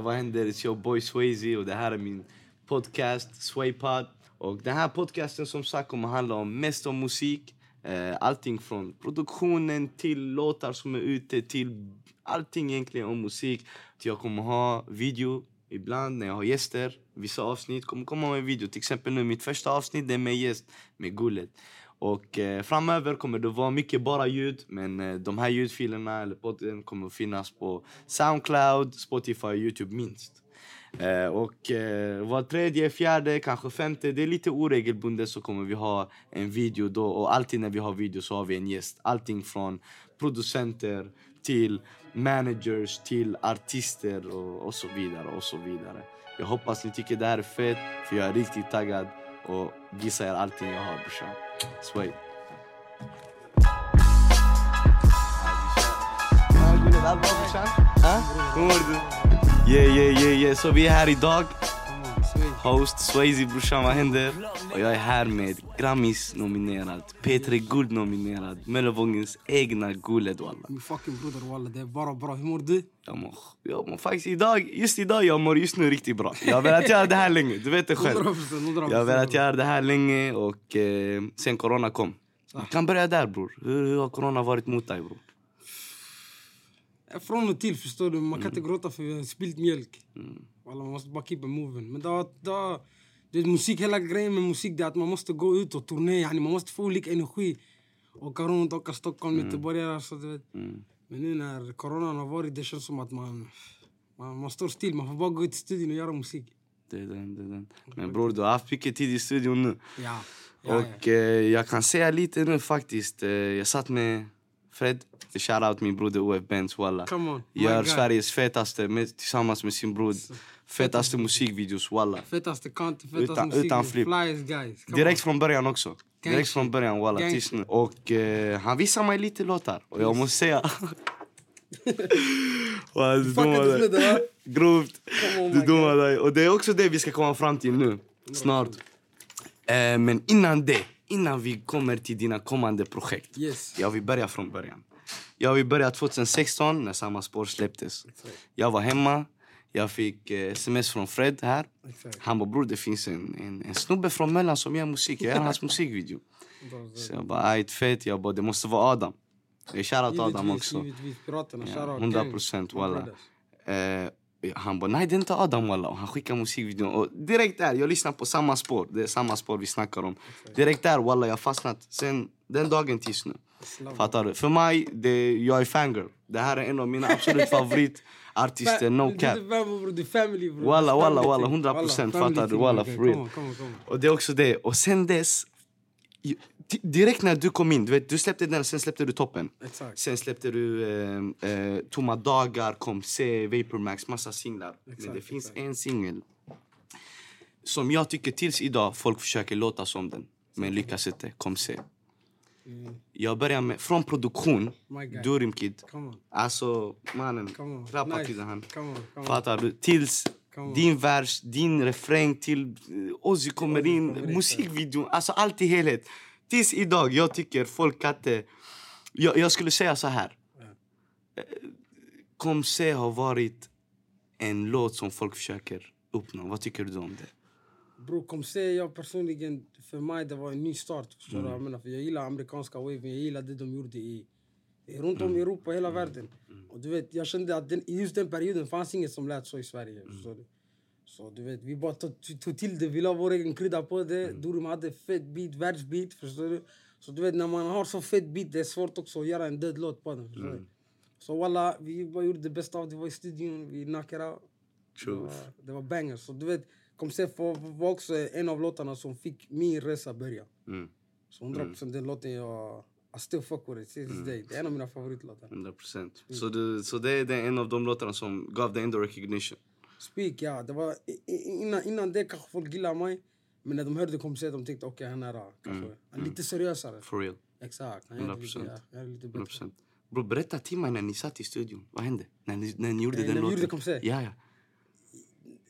Vad händer? It's your boy Swayze och det här är min podcast Swaypod. Och den här podcasten som sagt kommer handla om mest om musik. Eh, allting från produktionen till låtar som är ute till allting egentligen om musik. Jag kommer ha video ibland när jag har gäster. Vissa avsnitt kommer komma med video. Till exempel nu mitt första avsnitt det är med gäst med Gullet. Och eh, framöver kommer det vara mycket bara ljud, men eh, de här ljudfilerna eller podden kommer att finnas på Soundcloud, Spotify och Youtube minst. Eh, och eh, var tredje, fjärde, kanske femte, det är lite oregelbundet så kommer vi ha en video då. Och alltid när vi har video så har vi en gäst. Allting från producenter till managers till artister och, och så vidare och så vidare. Jag hoppas ni tycker det här är fett, för jag är riktigt taggad och visar er allting jag har brorsan. Du? Yeah, yeah, yeah, yeah. Så vi är här idag. Host Swayze brorsan, vad händer? Och jag är här med Grammis-nominerad, P3 Guld-nominerad, Möllevångens egna Guled walla. Min fucking broder walla, det är bara bra. Hur mår du? Jag mår, jag mår faktiskt idag, just idag, jag mår just nu riktigt bra. Jag har velat göra det här länge, du vet det själv. 100%, 100%. Jag har velat göra det här länge och eh, sen corona kom. Vi kan börja där bror. Hur, hur har corona varit mot dig bror? Från och till förstår du, man kan Mm. inte gråta för spillt mjölk. Walla, man måste bara keep moving. Men det har, det musik, hela grejen med musik är att man måste gå ut och turnera. Yani, man måste få olika energi. Åka runt, åka Stockholm, Mm. göteborgare. Så du vet. Men nu när coronan har varit, det känns som att man, man, man står still. Man får bara gå ut i studion och göra musik. Det är den, det är den. Men bror, du har haft mycket tid i studion nu. Ja. ja, Och eh, jag kan säga lite nu faktiskt. Eh, jag satt med Fred, shoutout min broder OF Benz walla. On, Gör. Sveriges fetaste med, tillsammans med sin bror. Fetaste musikvideos walla. Fetaste content, fetaste Utan- musik. utan flipp. Flyest guys. Come Direkt från början också. Direkt Gangster. från början walla tills nu. Och eh, han visade mig lite låtar. Och jag måste säga... Du dig. Va? Grovt. On, Du dig. Och det är också det vi ska komma fram till nu. Snart. Eh, men innan det, innan vi kommer till dina kommande projekt. Yes. Jag vill börja från början. Jag vill börja 2016 när Samma spår släpptes. Jag var hemma. Jag fick eh, sms från Fred här. Exakt. Han bara bror det finns en, en, en snubbe från Möllan som gör musik. Jag gör hans musikvideo. Så jag bara ajt fett. Jag bara det måste vara Adam. Jag shoutout Adam också. givetvis. Piraterna, Ja, shoutout, 100 gang. procent walla. Eh, han bara nej det är inte Adam walla. Och han skickar musikvideon. Och direkt där, jag lyssnar på samma spår. Det är samma spår vi snackar om. Direkt där walla jag fastnat. Sen den dagen tills nu. Fattar du? För mig, det, jag är fangirl. Det här är en av mina absolut favoritartister, no cap. Du, family. Walla, walla, walla, thing. 100% Walla, fattar du, walla, for real. Och det är också det. Och sen dess, direkt när du kom in, du, vet, du släppte den, sen släppte du toppen. Exakt. Sen släppte du eh, eh, Tomma dagar, Kom se, Vapormax, massa singlar. Men Exakt, det finns exakt. en singel som jag tycker tills idag folk försöker låta som den. Men lyckas inte. Kom se. Jag börjar med, från produktion, Mm. Durim Kid. Alltså mannen, rappa Nice. kidden han. Come on, come on. Fattar du? Tills din vers, din refräng till eh, Ozzy kommer in, musikvideon, alltså allt i helhet. Tills idag, jag tycker folk att... eh, Jag, jag skulle säga så här. Eh, Kom se har varit en låt som folk försöker uppnå. Vad tycker du om det? Bro, kom se, jag personligen, för mig det var en ny start. Förstår vad jag menar? För jag gillar amerikanska waven, jag gillar det de gjorde i, runt om i Europa, hela världen. Och du vet, jag kände att den, i just den perioden fanns inget som lät så i Sverige. Du? Så du vet, vi bara tog, tog till det, vi la vår egen krydda på det. Durum hade fett beat, världsbeat, förstår du? Så du vet, när man har så fett beat, det är svårt också att göra en död låt på den. Du? Så walla, vi bara gjorde det bästa av det, vi var i studion, vi knockade out. Det var, det var bangers. Så du vet, Kom var, också en av låtarna som fick min resa börja. Mm. Så 100 procent den låten jag... I still fuck with it till day. Det är en av mina favoritlåtar. 100 procent. Så, du, så det är en av de låtarna som gav dig ändå recognition? Speak, ja. Det var, innan, innan det kanske folk gillade mig. Men när de hörde Kom se, de tänkte okej, han är kanske... Han är lite seriösare. For real? Exakt. Han är lite, 100%. ja, är lite 100 bättre. procent. Bro, berätta till mig när ni satt i studion. Vad hände? När ni, när ni gjorde Eh, den när låten? gjorde? Ja, ja.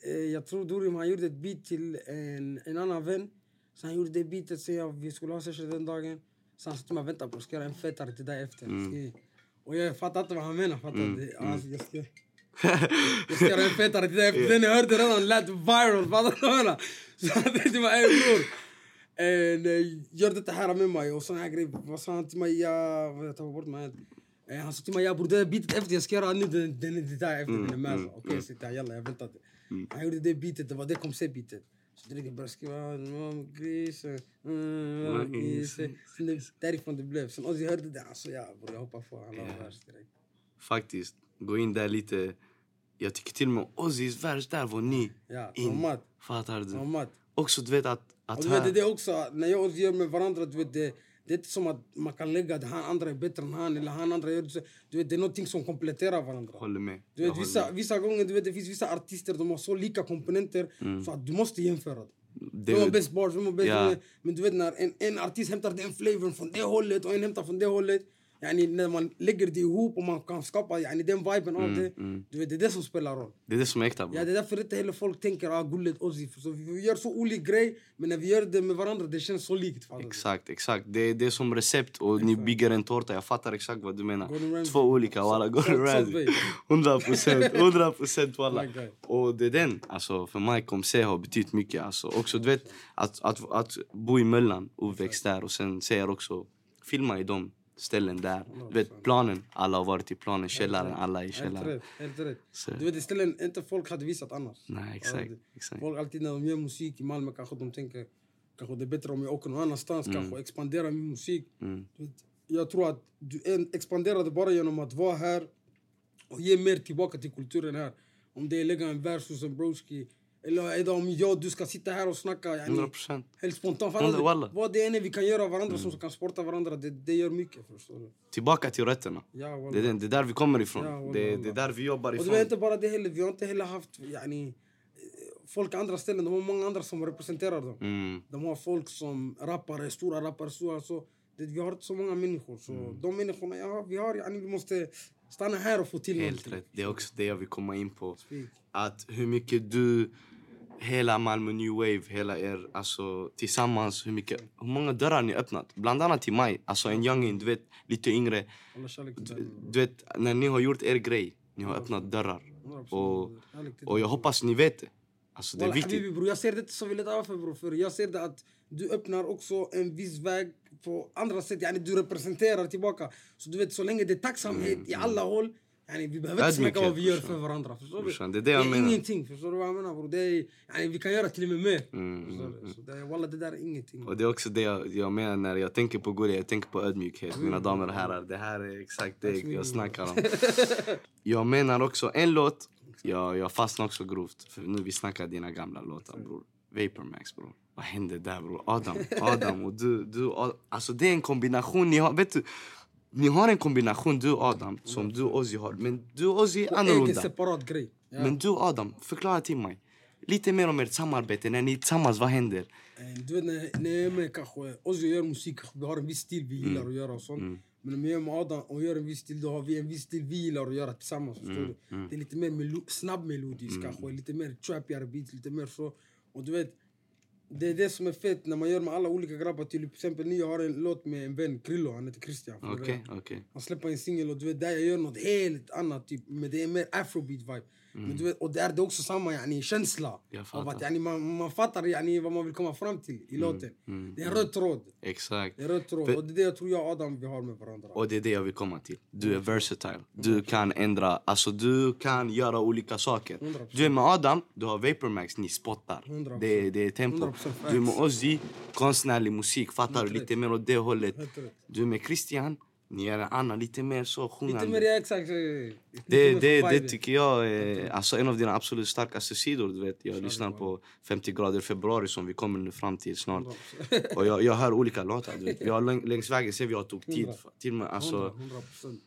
Eh, jag tror Durim han gjorde ett beat till en, en annan vän. Så han gjorde det beatet, sen jag, vi skulle ha session den dagen. Så han sa till mig, vänta bror, ska göra en fetare till dig efter? Mm. Och jag fattade inte vad han menade. Fattar du? Alltså, jag ska... Jag ska göra en till dig efter den jag hörde redan lät viral. Fattar du vad jag menar? Så jag tänkte bara ey bror. Eh, gör detta här med mig och såna här grejer. Vad sa han till mig? Jag, jag tar bort mig. Eh, han sa till mig jag det där beatet efter jag ska göra nu den, den det där efter den är med. Okej okay, sitta jalla jag väntade. Han gjorde det beatet, det var det konceptbeatet. Så direkt började skriva "Mam, gris, eh, mm, gris, eh." Sen det- Därifrån det blev. Sen Ozzy hörde det, alltså ja bror jag hoppar på. Han Ja. vers direkt. Faktiskt. Gå in där lite. Jag tycker till och med Ozzys vers där var ny. Ja, In. Mamad. Fattar du? Mamad. Också du vet att... att vet, det är det också, när jag och Ozzy gör med varandra, du vet, det, det är inte som att man kan lägga att han andra är bättre än han eller han andra gör det. Du vet, det är någonting som kompletterar varandra. Håller med. Du vet, vissa, med. vissa gånger du vet, det finns vissa artister de har så lika komponenter så att du måste jämföra. dem. Det- Vem har bäst bars, vem har bäst... Ja. Men du vet när en, en artist hämtar den flavorn från det hållet och en hämtar från det hållet. Yani, när man lägger det ihop och man kan skapa yani, den viben av det. Du vet, det är det som spelar roll. Det är det som är äkta. Ja, det är därför inte heller folk tänker ah, gullet Ozzy. Så vi gör så olika grej, men när vi gör det med varandra det känns så likt. fattar? Exakt, exakt. Det, det är som recept och ni bygger en tårta. Jag fattar exakt vad du menar. Två olika, walla. Gordon Ramsay. Bay. 100 procent, 100 procent walla. Och det är den, alltså för mig kom C har betytt mycket. Alltså. Också du vet, att, att, att bo i Möllan, uppväxt där och sen ser också, filma i de ställen där. Du vet planen, alla har varit i planen, källaren, alla i källaren. helt rätt. Du vet, ställen inte folk hade visat annars. nej, exakt. exakt. Folk alltid när de gör musik i Malmö kanske de tänker kanske det är bättre om jag åker någon annanstans, kanske expandera min musik. Mm. Du vet, Jag tror att du det bara genom att vara här och ge mer tillbaka till kulturen här. Om det är lägga en vers hos en broski eller är det om jag och du ska sitta här och snacka yani, 100 procent. helt spontant. Vad det än är vi kan göra varandra som kan sporta varandra, det, det gör mycket. Förstår du? Tillbaka till rötterna. Ja, Det är, walla. det är där vi kommer ifrån. Ja, det, det är där vi jobbar Och det ifrån. var inte bara det heller, vi har inte heller haft yani, folk andra ställen, de har många andra som representerar dem. Mm. De har folk som rappare, stora rappare, stora så. Det, vi har inte så många människor. Så Mm. de människorna ja, vi har, yani, vi måste stanna här och få till Helt någonting. rätt. Det är också det jag vill komma in på. Speak. Att hur mycket du, hela Malmö New Wave, hela er, alltså tillsammans, hur mycket, hur många dörrar ni öppnat. Bland annat till mig, alltså en youngin, du vet, lite yngre. Du, du vet, när ni har gjort er grej, ni har öppnat dörrar. 100%. Och, och jag hoppas ni vet det. Alltså det är viktigt. jag ser det inte som Vilet Afa bror. För jag ser det att du öppnar också en viss väg på andra sätt. Yani, du representerar tillbaka. Så du vet, så länge det är tacksamhet i alla håll. Yani, vi behöver inte snacka vad vi gör för varandra. Förstår du? Brorsan, det är det jag menar. ingenting. Förstår du vad jag menar bror? Det är, yani, vi kan göra till och med mer. Mm, Förstår du? Så det, där är ingenting. Och det är också det jag, jag menar när jag tänker på Gurja, jag tänker på ödmjukhet. Mina damer och herrar, det här är exakt det jag snackar om. Jag menar också en låt, jag, jag fastnar också grovt. För nu vi snackar dina gamla låtar bror. Vapormax bror. Vad hände där bror? Adam, Adam och du, du Alltså det är en kombination, ni har, vet du. Ni har en kombination du och Adam som du och Ozzy har. Men du och Ozzy är annorlunda. separat grej. Men du och Adam, förklara till mig. Lite mer om ert samarbete, när ni är tillsammans, vad händer? Eh, Du vet när, när jag är med kanske, Ozzy gör musik, vi har en viss stil vi gillar att göra och sånt. Men om jag är med Adam och gör en viss stil, då har vi en viss stil vi gillar att göra tillsammans. Förstår du? Det är lite mer melo- snabbmelodiskt kanske, lite mer trappigare beats, lite mer så. Och du vet, det är det som är fett när man gör med alla olika grabbar. Till exempel nu jag har en låt med en vän, Krillo, han heter Christian. Iran. okej. Han släpper en singel och du vet, där jag gör något helt annat, typ, men det är mer afrobeat vet, och där är det också samma yani, känsla. Av att, yani, man, man fattar yani, vad man vill komma fram till i låten. Det är en röd tråd. Exakt. Det är röd tråd. För- Och det är det jag tror jag och Adam vi har med varandra. Och det är det jag vill komma till. Du är versatile. Du kan ändra, alltså du kan göra olika saker. 100%. Du är med Adam, du har Vapormax, ni spottar. 100%. Det, är- det är tempo. 100% Du är med. Ozzy, konstnärlig musik, fattar du? Lite mer åt det hållet. Du är med Christian, ni är en annan, lite mer så Lite sjungande. mer, ja, exakt. lite Det, det, det tycker jag är alltså en av dina absolut starkaste sidor. Du vet. Jag lyssnar på 50 grader februari som vi kommer nu fram till snart. Och jag, jag hör olika låtar. Du vet. Vi har läng, längs vägen ser vi har tog tid. Till med, alltså, 100 procent.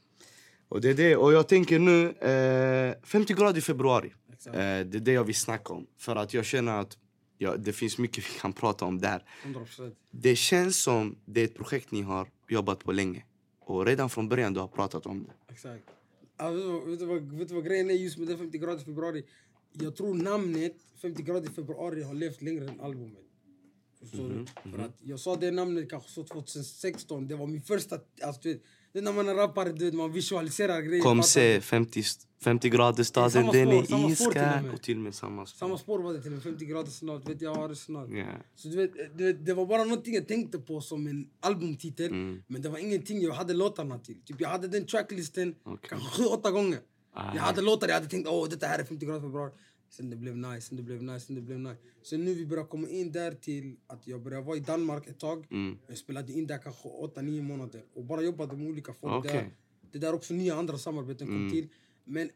och det är det. Och jag tänker nu, eh, 50 grader i februari. Eh, det är det jag vill snacka om. För att jag känner att ja, det finns mycket vi kan prata om där. 100 procent. Det känns som det är ett projekt ni har jobbat på länge. Och redan från början du har pratat om det. Exakt. Ja, vet, du, vad- vet, du vad, grejen är just med det 50 grader i februari? Jag tror namnet 50 grader i februari har levt längre än albumet. Förstår du? För att jag sa det namnet kanske så 2016, det var min första... Alltså, du vet, Det är när man är rappare, du vet, man visualiserar grejer. Kom se du? 50, 50 grader staden, den är och iskall. med. Och till och med samma spår. Samma spår var det till en 50 grader snart, vet jag har det snart. Ja. Så du vet, du vet, det var bara någonting jag tänkte på som en albumtitel. Mm. Men det var ingenting jag hade låtarna till. Typ jag hade den tracklisten Okej. kanske sju, åtta gånger. Ah. Jag hade låtar jag hade tänkt åh detta här är 50 grader februari. Sen det blev nice, sen det blev nice, sen det blev nice. Sen nu vi börjar komma in där till att jag började vara i Danmark ett tag. Mm. Jag spelade in där kanske åtta, nio månader. Och bara jobbade med olika folk Okej. där. Det där också nya andra samarbeten kom Mm. till. Men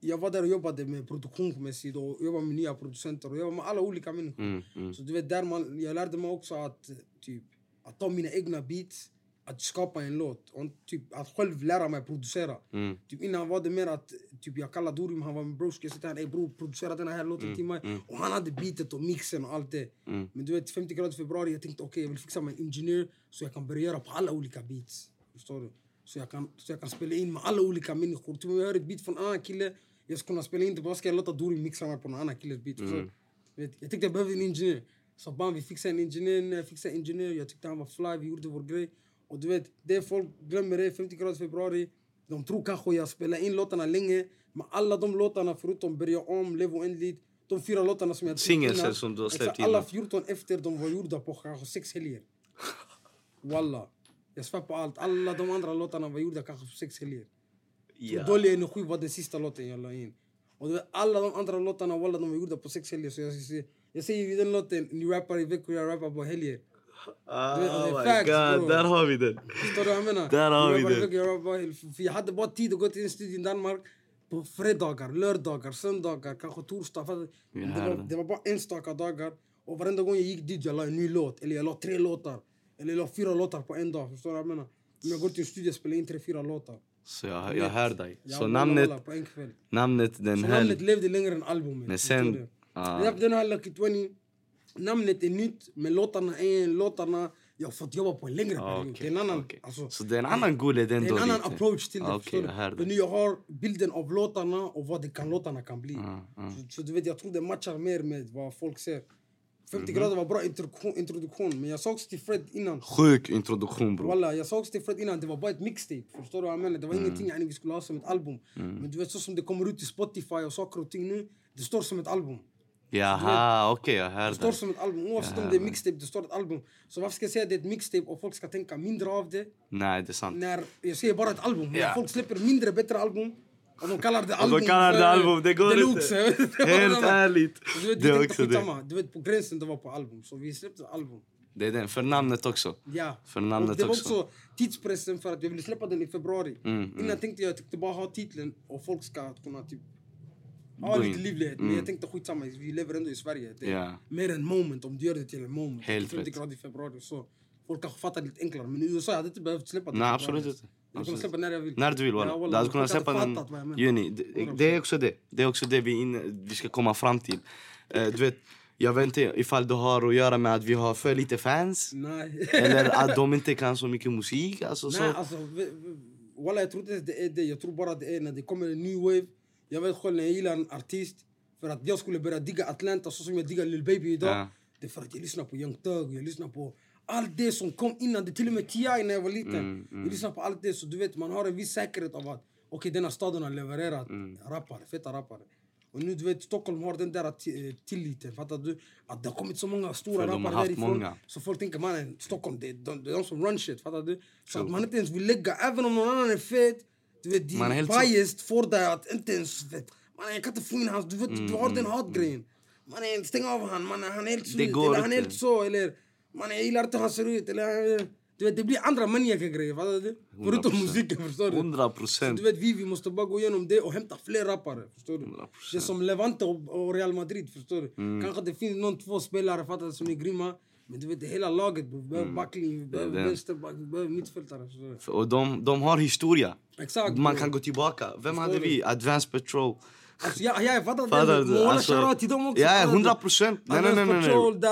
jag var där och jobbade med produktionsmässigt och jobbade med nya producenter och jobbade med alla olika människor. Mm, mm. Så du vet, där man, jag lärde mig också att, typ, att ta mina egna beats, att skapa en låt. Och typ, att själv lära mig producera. Mm. Typ, innan var det mer att typ, jag kallade Dorim, han var min bror, ska jag sitta här, ey bror producera den här låten till mig. Och han hade beatet och mixen och allt det. Mm. Men du vet, 50 grader februari, jag tänkte okej, jag vill fixa mig en ingenjör så jag kan börja göra på alla olika beats. Förstår du? Så jag kan, så jag kan spela in med alla olika människor. Typ om jag hör ett beat från en annan kille, jag ska kunna spela in det, bara ska jag låta Dorim mixa mig på någon annan killes beat. Du? Vet, jag tänkte jag behövde en ingenjör. Så bam, vi fixade en ingenjör, jag fixade en ingenjör, jag tyckte han var fly, vi gjorde vår grej. Och du vet, det folk glömmer är 50 grader februari, de tror kanske jag spelar in låtarna länge, men alla de låtarna förutom Börja om, Lev oändligt, de fyra låtarna som jag Singles som du har släppt innan. Alla 14 efter, de var gjorda på kanske sex helger. Walla. Jag svär på allt, alla de andra låtarna var gjorda kanske på sex helger. Ja. Dålig energi var den sista låten jag la in. Och du vet, alla de andra låtarna walla, de var gjorda på sex helger. Så jag, jag, jag säger i den låten, ni rappar i veckor, jag rappar på helger. Oh my god, där har vi den. Förstår du vad jag menar? Där har Jag vi det. jag jag hade bara tid att gå till en studio i Danmark på fredagar, lördagar, söndagar, kanske torsdag. Jag det, var, det. var bara enstaka dagar. Och varenda gång jag gick dit jag la en ny låt. Eller jag la tre låtar. Eller jag la fyra låtar på en dag. Förstår du vad jag menar? Om jag går till en studio spelar in tre, fyra låtar. Så jag, jag hör dig. Så namnet, namnet den Så namnet levde längre än albumet. Men sen- ah. Därför den här Lucky 20, namnet är nytt, men låtarna är låtarna jag har fått jobba på en längre Ah, period. okej, Det är en annan, okej. alltså, Så det är en annan gullet det är en annan lite. approach till det. Ah, du? jag För nu jag har bilden av låtarna och vad det kan låtarna kan bli. Ah, ah. Så, så du vet, jag tror det matchar mer med vad folk ser. 50 Mhm. grader var bra introduktion, introduktion, men jag sa också till Fred innan. Sjuk introduktion bror. Walla, jag sa också till Fred innan, det var bara ett mixtape. Förstår du vad jag menar? Det Mm. var ingenting yani, vi skulle ha som ett album. Men du vet, så som det kommer ut i Spotify och saker och ting nu, det står som ett album. Jaha, okej jag hör Det står som ett album. Oavsett om det är mixtape, det står ett album. Så varför ska jag säga att det är ett mixtape och folk ska tänka mindre av det? Nej det är sant. När jag säger bara ett album. När Ja. folk släpper mindre bättre album och de kallar det album. de kallar det album, det går deluxe. inte. Helt ärligt. Du vet, Det är också det. Du vet, på gränsen det var på album. Så vi släppte album. Det är den, för namnet också. Ja. För namnet och det var också. också tidspressen för att jag ville släppa den i februari. Mm, Innan tänkte jag, jag tänkte bara ha titeln och folk ska kunna typ Gå lite. Mm. livlighet. Men jag tänkte skitsamma, vi lever ändå i Sverige. Det är Ja. mer en moment om du gör det till en moment. Helt 50 rätt. grader i februari så. Folk kanske fattar lite enklare. Men i USA jag hade inte behövt släppa den Nej absolut inte. Jag kan släppa när jag vill. När du vill Ja, walla. Du hade kunnat släppa den juni. Det, det är också det. Det är också det vi, inne, vi ska komma fram till. Eh, du vet, jag vet inte ifall det har att göra med att vi har för lite fans. Nej. Eller att de inte kan så mycket musik. Alltså, så. Nej, alltså, v- v- walla, jag tror inte det är det. Jag tror bara det är när det kommer en ny wave. Jag vet själv när jag gillar en artist, för att jag skulle börja digga Atlanta så som jag diggar Lil Baby idag. Ja. Det är för att jag lyssnar på Young Thug, jag lyssnar på allt det som kom innan. Det till och med T.I. när jag var liten. Mm, Jag lyssnar på allt det, så du vet, man har en viss säkerhet av att okej, denna staden har levererat Mm. rappare, feta rappare. Och nu du vet, Stockholm har den där eh, tilliten, fattar du? Att det har kommit så många stora de rappare därifrån. många. Så folk tänker mannen, Stockholm, det är de, är de som run shit, fattar du? Så att man inte ens vill lägga, även om någon annan är fet, du vet, Man är helt så- biased får dig att inte ens, man jag kan inte få in hans, du vet, du har den hatgrejen. Man är, stäng av han, man han är helt Mm, slut, eller han är helt så, eller man jag gillar inte hur han ser ut, eller du vet, det blir andra maniaka grejer, fattar du? Förutom 100%. musiken, förstår du? 100 Så procent. du vet, vi, vi måste bara gå igenom det och hämta fler rappare. Förstår du? 100%. Det är som Levante och, och Real Madrid. Förstår du? Mm. Kanske det finns någon, två spelare fattar du, som är grymma. Men du vet, hela laget. Vi behöver backlinje, vi behöver Mm. vänsterback, vi behöver mittfältare. Och de, de har historia. Exakt. Man kan gå tillbaka. Vem hade vi? Advanced Patrol. Alltså, ja, ja, jag fattar walla, Alltså- shoutout till dem också. Ja, fattar du? 100 procent. Nej, nej, nej,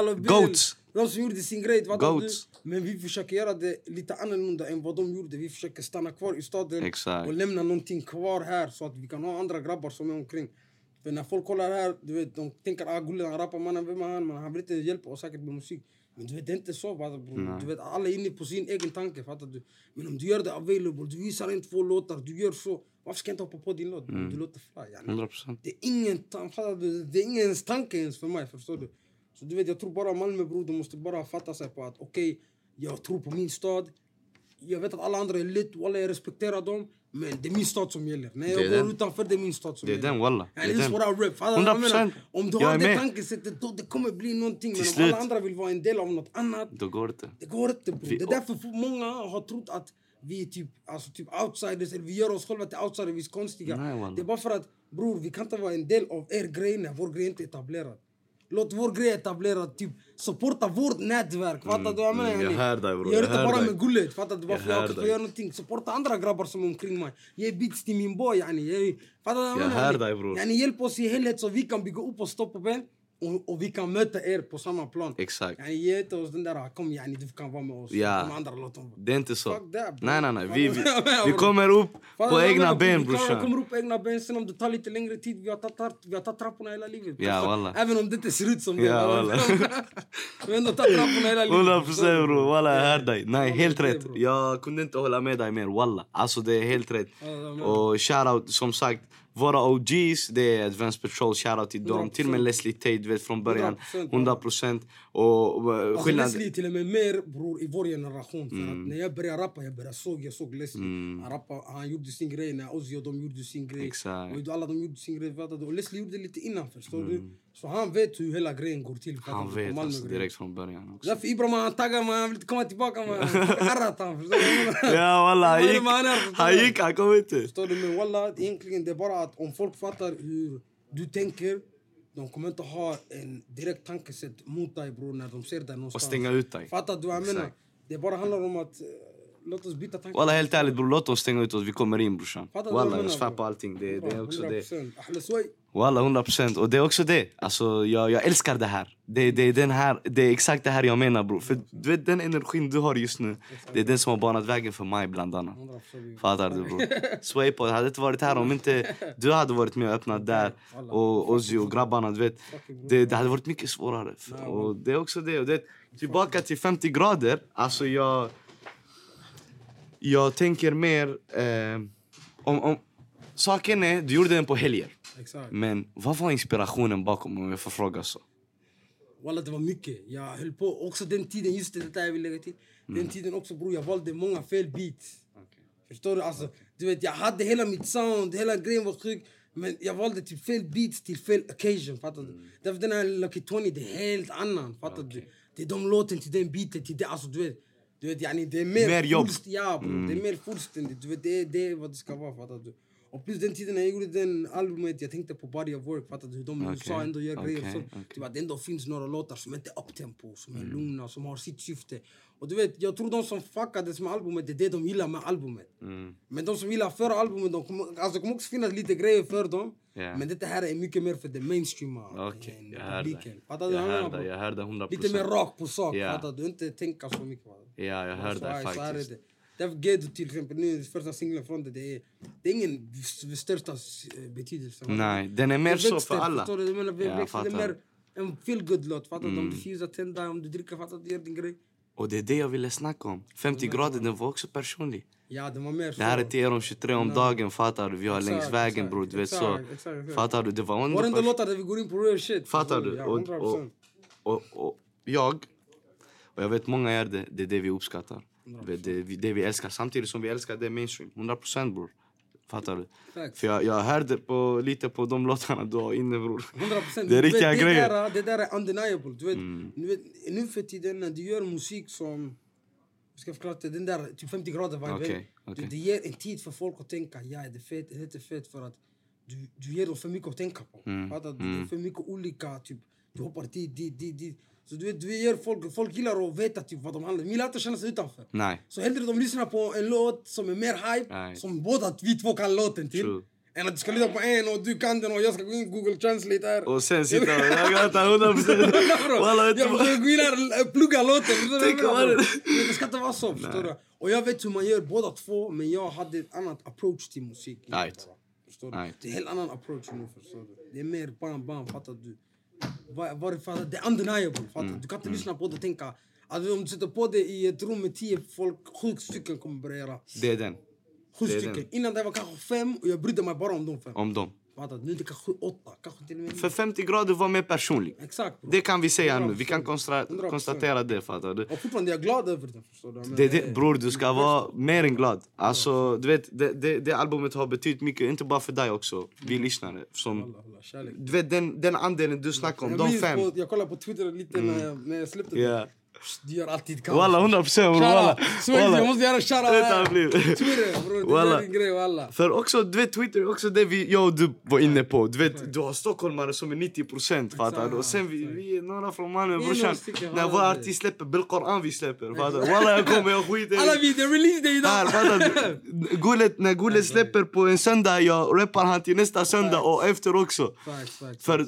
nej, Goats. De som gjorde sin grej? Goats. Men vi försöker göra det lite annorlunda än vad de gjorde. Vi försöker stanna kvar i staden Exakt. och lämna någonting kvar här så att vi kan ha andra grabbar som är omkring. För när folk kollar här, du vet, de tänker ah Gulle han rappar mannen, vem är han? Men han vill inte hjälpa oss säkert med musik. Men du vet, det är inte så fattar bror. Du vet, alla är inne på sin egen tanke, fattar du? Men om du gör det available, du visar en två låtar, du gör så. Varför ska jag inte hoppa på din låt? Du låter fly. Yani. 100 procent. Det är ingen, ta- fattar du? Det är ingen ens tanke ens för mig, förstår du? Så du vet, jag tror bara Malmö bror, de måste bara fatta sig på att okej, jag tror på min stad. Jag vet att alla andra är lit, walla jag respekterar dem. Men det är min stad som gäller. När jag går den. utanför, det är min stad som Det är gäller. den, walla. Det är den. what I rap. Fattar du vad jag 100%. menar? Om du har det tankesättet, då det kommer bli någonting. Men om slut. alla andra vill vara en del av något annat, Då går det inte. det går inte bror. Vi- Det är därför för många har trott att vi är typ, alltså, typ outsiders, eller vi gör oss själva till outsiders, vi är konstiga. Nej, det är bara för att bror, vi kan inte vara en del av er grej när vår grej inte är etablerad. Låt vår grej etablerad, typ supporta vårt nätverk. Fattar du vad jag menar? mm, jag yani? hör dig, bror, Gör jag inte hör bara dig. med gullet, fattar du? Varför Jag jag hör kanske dig. gör någonting. Supporta andra grabbar som är omkring mig. Ge beats till min boy yani. Fattar du vad Jag menar? hör Yani, dig, bror. Yani, hjälp oss i helhet så vi kan bygga upp och stå på ben. Och, och vi kan möta er på samma plan. Exakt. Yani, ge inte oss den där, kom yani, du kan vara med oss. Ja. De andra vara. Det är inte så. Fuck that. Nej, nej, nej. Vi, vi, vi kommer upp Fattar på egna ben Vi brorsan. kommer upp på egna ben, sen om det tar lite längre tid, vi har tagit, vi har tagit trapporna hela livet. Ja, Alltså, wallah. Även om det inte ser ut som det. Ja, wallah. Vi har ändå tagit trapporna hela livet. 100 förstår du? procent bror, walla jag hör dig. Nej, helt rätt. Jag kunde inte hålla med dig mer, walla. Alltså det är helt rätt. Och shoutout, som sagt, våra OGs, det är Advanced Patrol, shoutout till dem. 100%. Till och med Leslie Tate, vet från början. 100%, 100 procent. Och eh, Alltså skillnad... Leslie till och med mer bror i vår generation. För Mm. att när jag började rappa, jag började såg, jag såg Leslie. Han, rappade, han gjorde sin grej när Ozzy och de gjorde sin grej. Exakt. Och alla de gjorde sin grej. Och Leslie gjorde lite innan, förstår du? Så han vet hur hela grejen går till. Han vet alltså direkt från början också. Därför Ibrahim han taggar mig, han vill inte komma tillbaka. Man. Arrat han, förstår du? Ja walla, han Vad är gick. Han gick, han kom inte. Förstår du? Men walla, egentligen det är bara att om folk fattar hur du tänker, de kommer inte ha en direkt tankesätt mot dig bror när de ser dig Och någonstans. stänga ut dig. Fattar du vad jag menar? Det bara handlar om att eh, låt oss byta tankar. Walla helt ärligt bror, låt dem stänga ut oss. Vi kommer in brorsan. Walla jag svär på allting. Det, det är också det. 100%. Ahla sway. Walla 100 procent. Och det är också det. Alltså, jag, jag älskar det här. Det, det, är den här. det är exakt det här jag menar bror. För du vet den energin du har just nu. Det är den som har banat vägen för mig bland annat. 100%. Fattar du bror? Swaypod hade inte varit här om inte du hade varit med och öppnat där. Och Ozzy och grabbarna du vet. Det, det hade varit mycket svårare. Och det är också det. Och det tillbaka till 50 grader. Alltså jag... Jag tänker mer... Eh, om, om, saken är, du gjorde den på helger. Exakt. Men vad var inspirationen bakom om jag får fråga så? Walla det var mycket. Jag höll på, också den tiden, just det där jag vill lägga till. Mm. Den tiden också bror, jag valde många fel beats. Förstår du? Alltså, du vet, jag hade hela mitt sound, hela grejen var sjuk. Men jag valde typ fel beats till fel occasion, fattar du? Mm. Därför den här Lucky 20, det är helt annan, fattar du? Det är de låten till den beaten, till det, alltså du vet. Du vet, yani, det är mer, Mer jobb. Mm. fullst- Ja bror, det är mer fullständigt. Du vet, det, är, det är vad det ska vara, fattar du? Och plus den tiden när jag gjorde den albumet, jag tänkte på Body of Work, fattar du? Hur de i USA ändå gör grejer okej, så. okej. Typ att det ändå finns några låtar som inte är uptempo, som Mm. är lugna, som har sitt syfte. Och du vet, jag tror de som fuckades med albumet, det är det de gillar med albumet. Mm. Men de som gillar förra albumet, de kommer, alltså, det kommer också finnas lite grejer för dem. Ja. Men det här är mycket mer för det mainstreama Okej, än jag hör dig. Jag hör dig, bro? jag hör dig 100 Lite mer rakt på sak, Ja. fattar du? Inte tänka så mycket. Ja, jag hör dig faktiskt. det. Därför Gedo till exempel, nu första singeln från det, det är, det är ingen största betydelse. Nej, den är mer så för alla. Förstår du? Jag menar, Ja, jag det är mer en feel good låt fattar du? Mm. Om du fusar, tända, om du dricker, fattar du? Gör din grej. Och det är det jag ville snacka om. 50 grader, den var också personlig. Ja, det var mer så. Det här är till er om 23 om dagen, fattar du? Vi har längs vägen bror, du vet exakt, så. exakt, exakt. Fattar du? Det var ändå Varenda pers- låtar där vi går in på real shit. Fattar du? Ja, Och, 100%. och, och, och jag, och jag vet många gör det, det är det vi uppskattar. Det, det, det vi älskar, samtidigt som vi älskar det mainstream. 100% bror. Fattar du? För jag, jag hörde på, lite på de låtarna du har inne bror. 100 procent. Det är riktiga det grejer. Där, det där är undeniable. Du vet, du vet, nu för tiden när du gör musik som... Jag ska förklara det, den där typ 50 grader vibe. Du, okej. det ger en tid för folk att tänka, ja det är fett, det är fett för att du, du ger dem för mycket att tänka på. Mm, Fattar du? Det är för mycket olika, typ, du hoppar dit, dit, dit, dit. Så du vet, du ger folk, folk gillar att veta typ vad de handlar. De gillar inte att känna sig utanför. Nej. Så hellre de lyssnar på en låt som är mer hype, Nej. som båda vi två kan låten till. True. Än att du ska lyssna på en och du kan den och jag ska gå in Google Translate här. Och sen sitta och jag gråta 100 procent. Walla vet du Jag försöker gå in här och plugga låten. Det ska inte vara så, förstår du? Och jag vet hur man gör båda två, men jag hade ett annat approach till musik. Right. Förstår du? Det är en helt annan approach nu förstår du. Det är mer bam bam, fattar du? Var, varifrån, det är undeniable, fattar Mm. du? Kan inte lyssna på det och tänka att om du sätter på det i ett rum med tio folk, sju stycken kommer börja göra. Det är den. Sju Det stycken. den. Innan det var kanske fem och jag brydde mig bara om de fem. Om dem. Fattar? Nu är det kanske åtta, kanske till med För 50 grader var mer personlig. Exakt bro. Det kan vi säga nu. Vi kan 100%. konstra- 100%. konstatera det, fattar du? Och fortfarande är jag glad över det förstår du? Men Det, det, bror, du ska vara mer än glad. Alltså, du vet, det, det, det albumet har betytt mycket, inte bara för dig också, vi lyssnare. Som, Alla, alla, du vet, den, den andelen du snackar om, Jag, de fem. på, jag kollade på Twitter lite när, jag, när jag släppte det. Du gör alltid kaos. Walla, 100 procent bror. Walla. Jag måste göra shoutout. Twitter bror, det är din grej walla. För också, du vet Twitter också det vi, jag och du var inne på. Du vet, du har stockholmare som är 90 procent fattar du? Och sen vi, vi är några från Malmö brorsan. När vår artist släpper Belkoran vi släpper fattar du? Walla jag kommer, jag skiter Alla vi, det är release day idag! fattar du? Gullet, när Gullet släpper på en söndag, jag rappar han till nästa söndag och efter också. För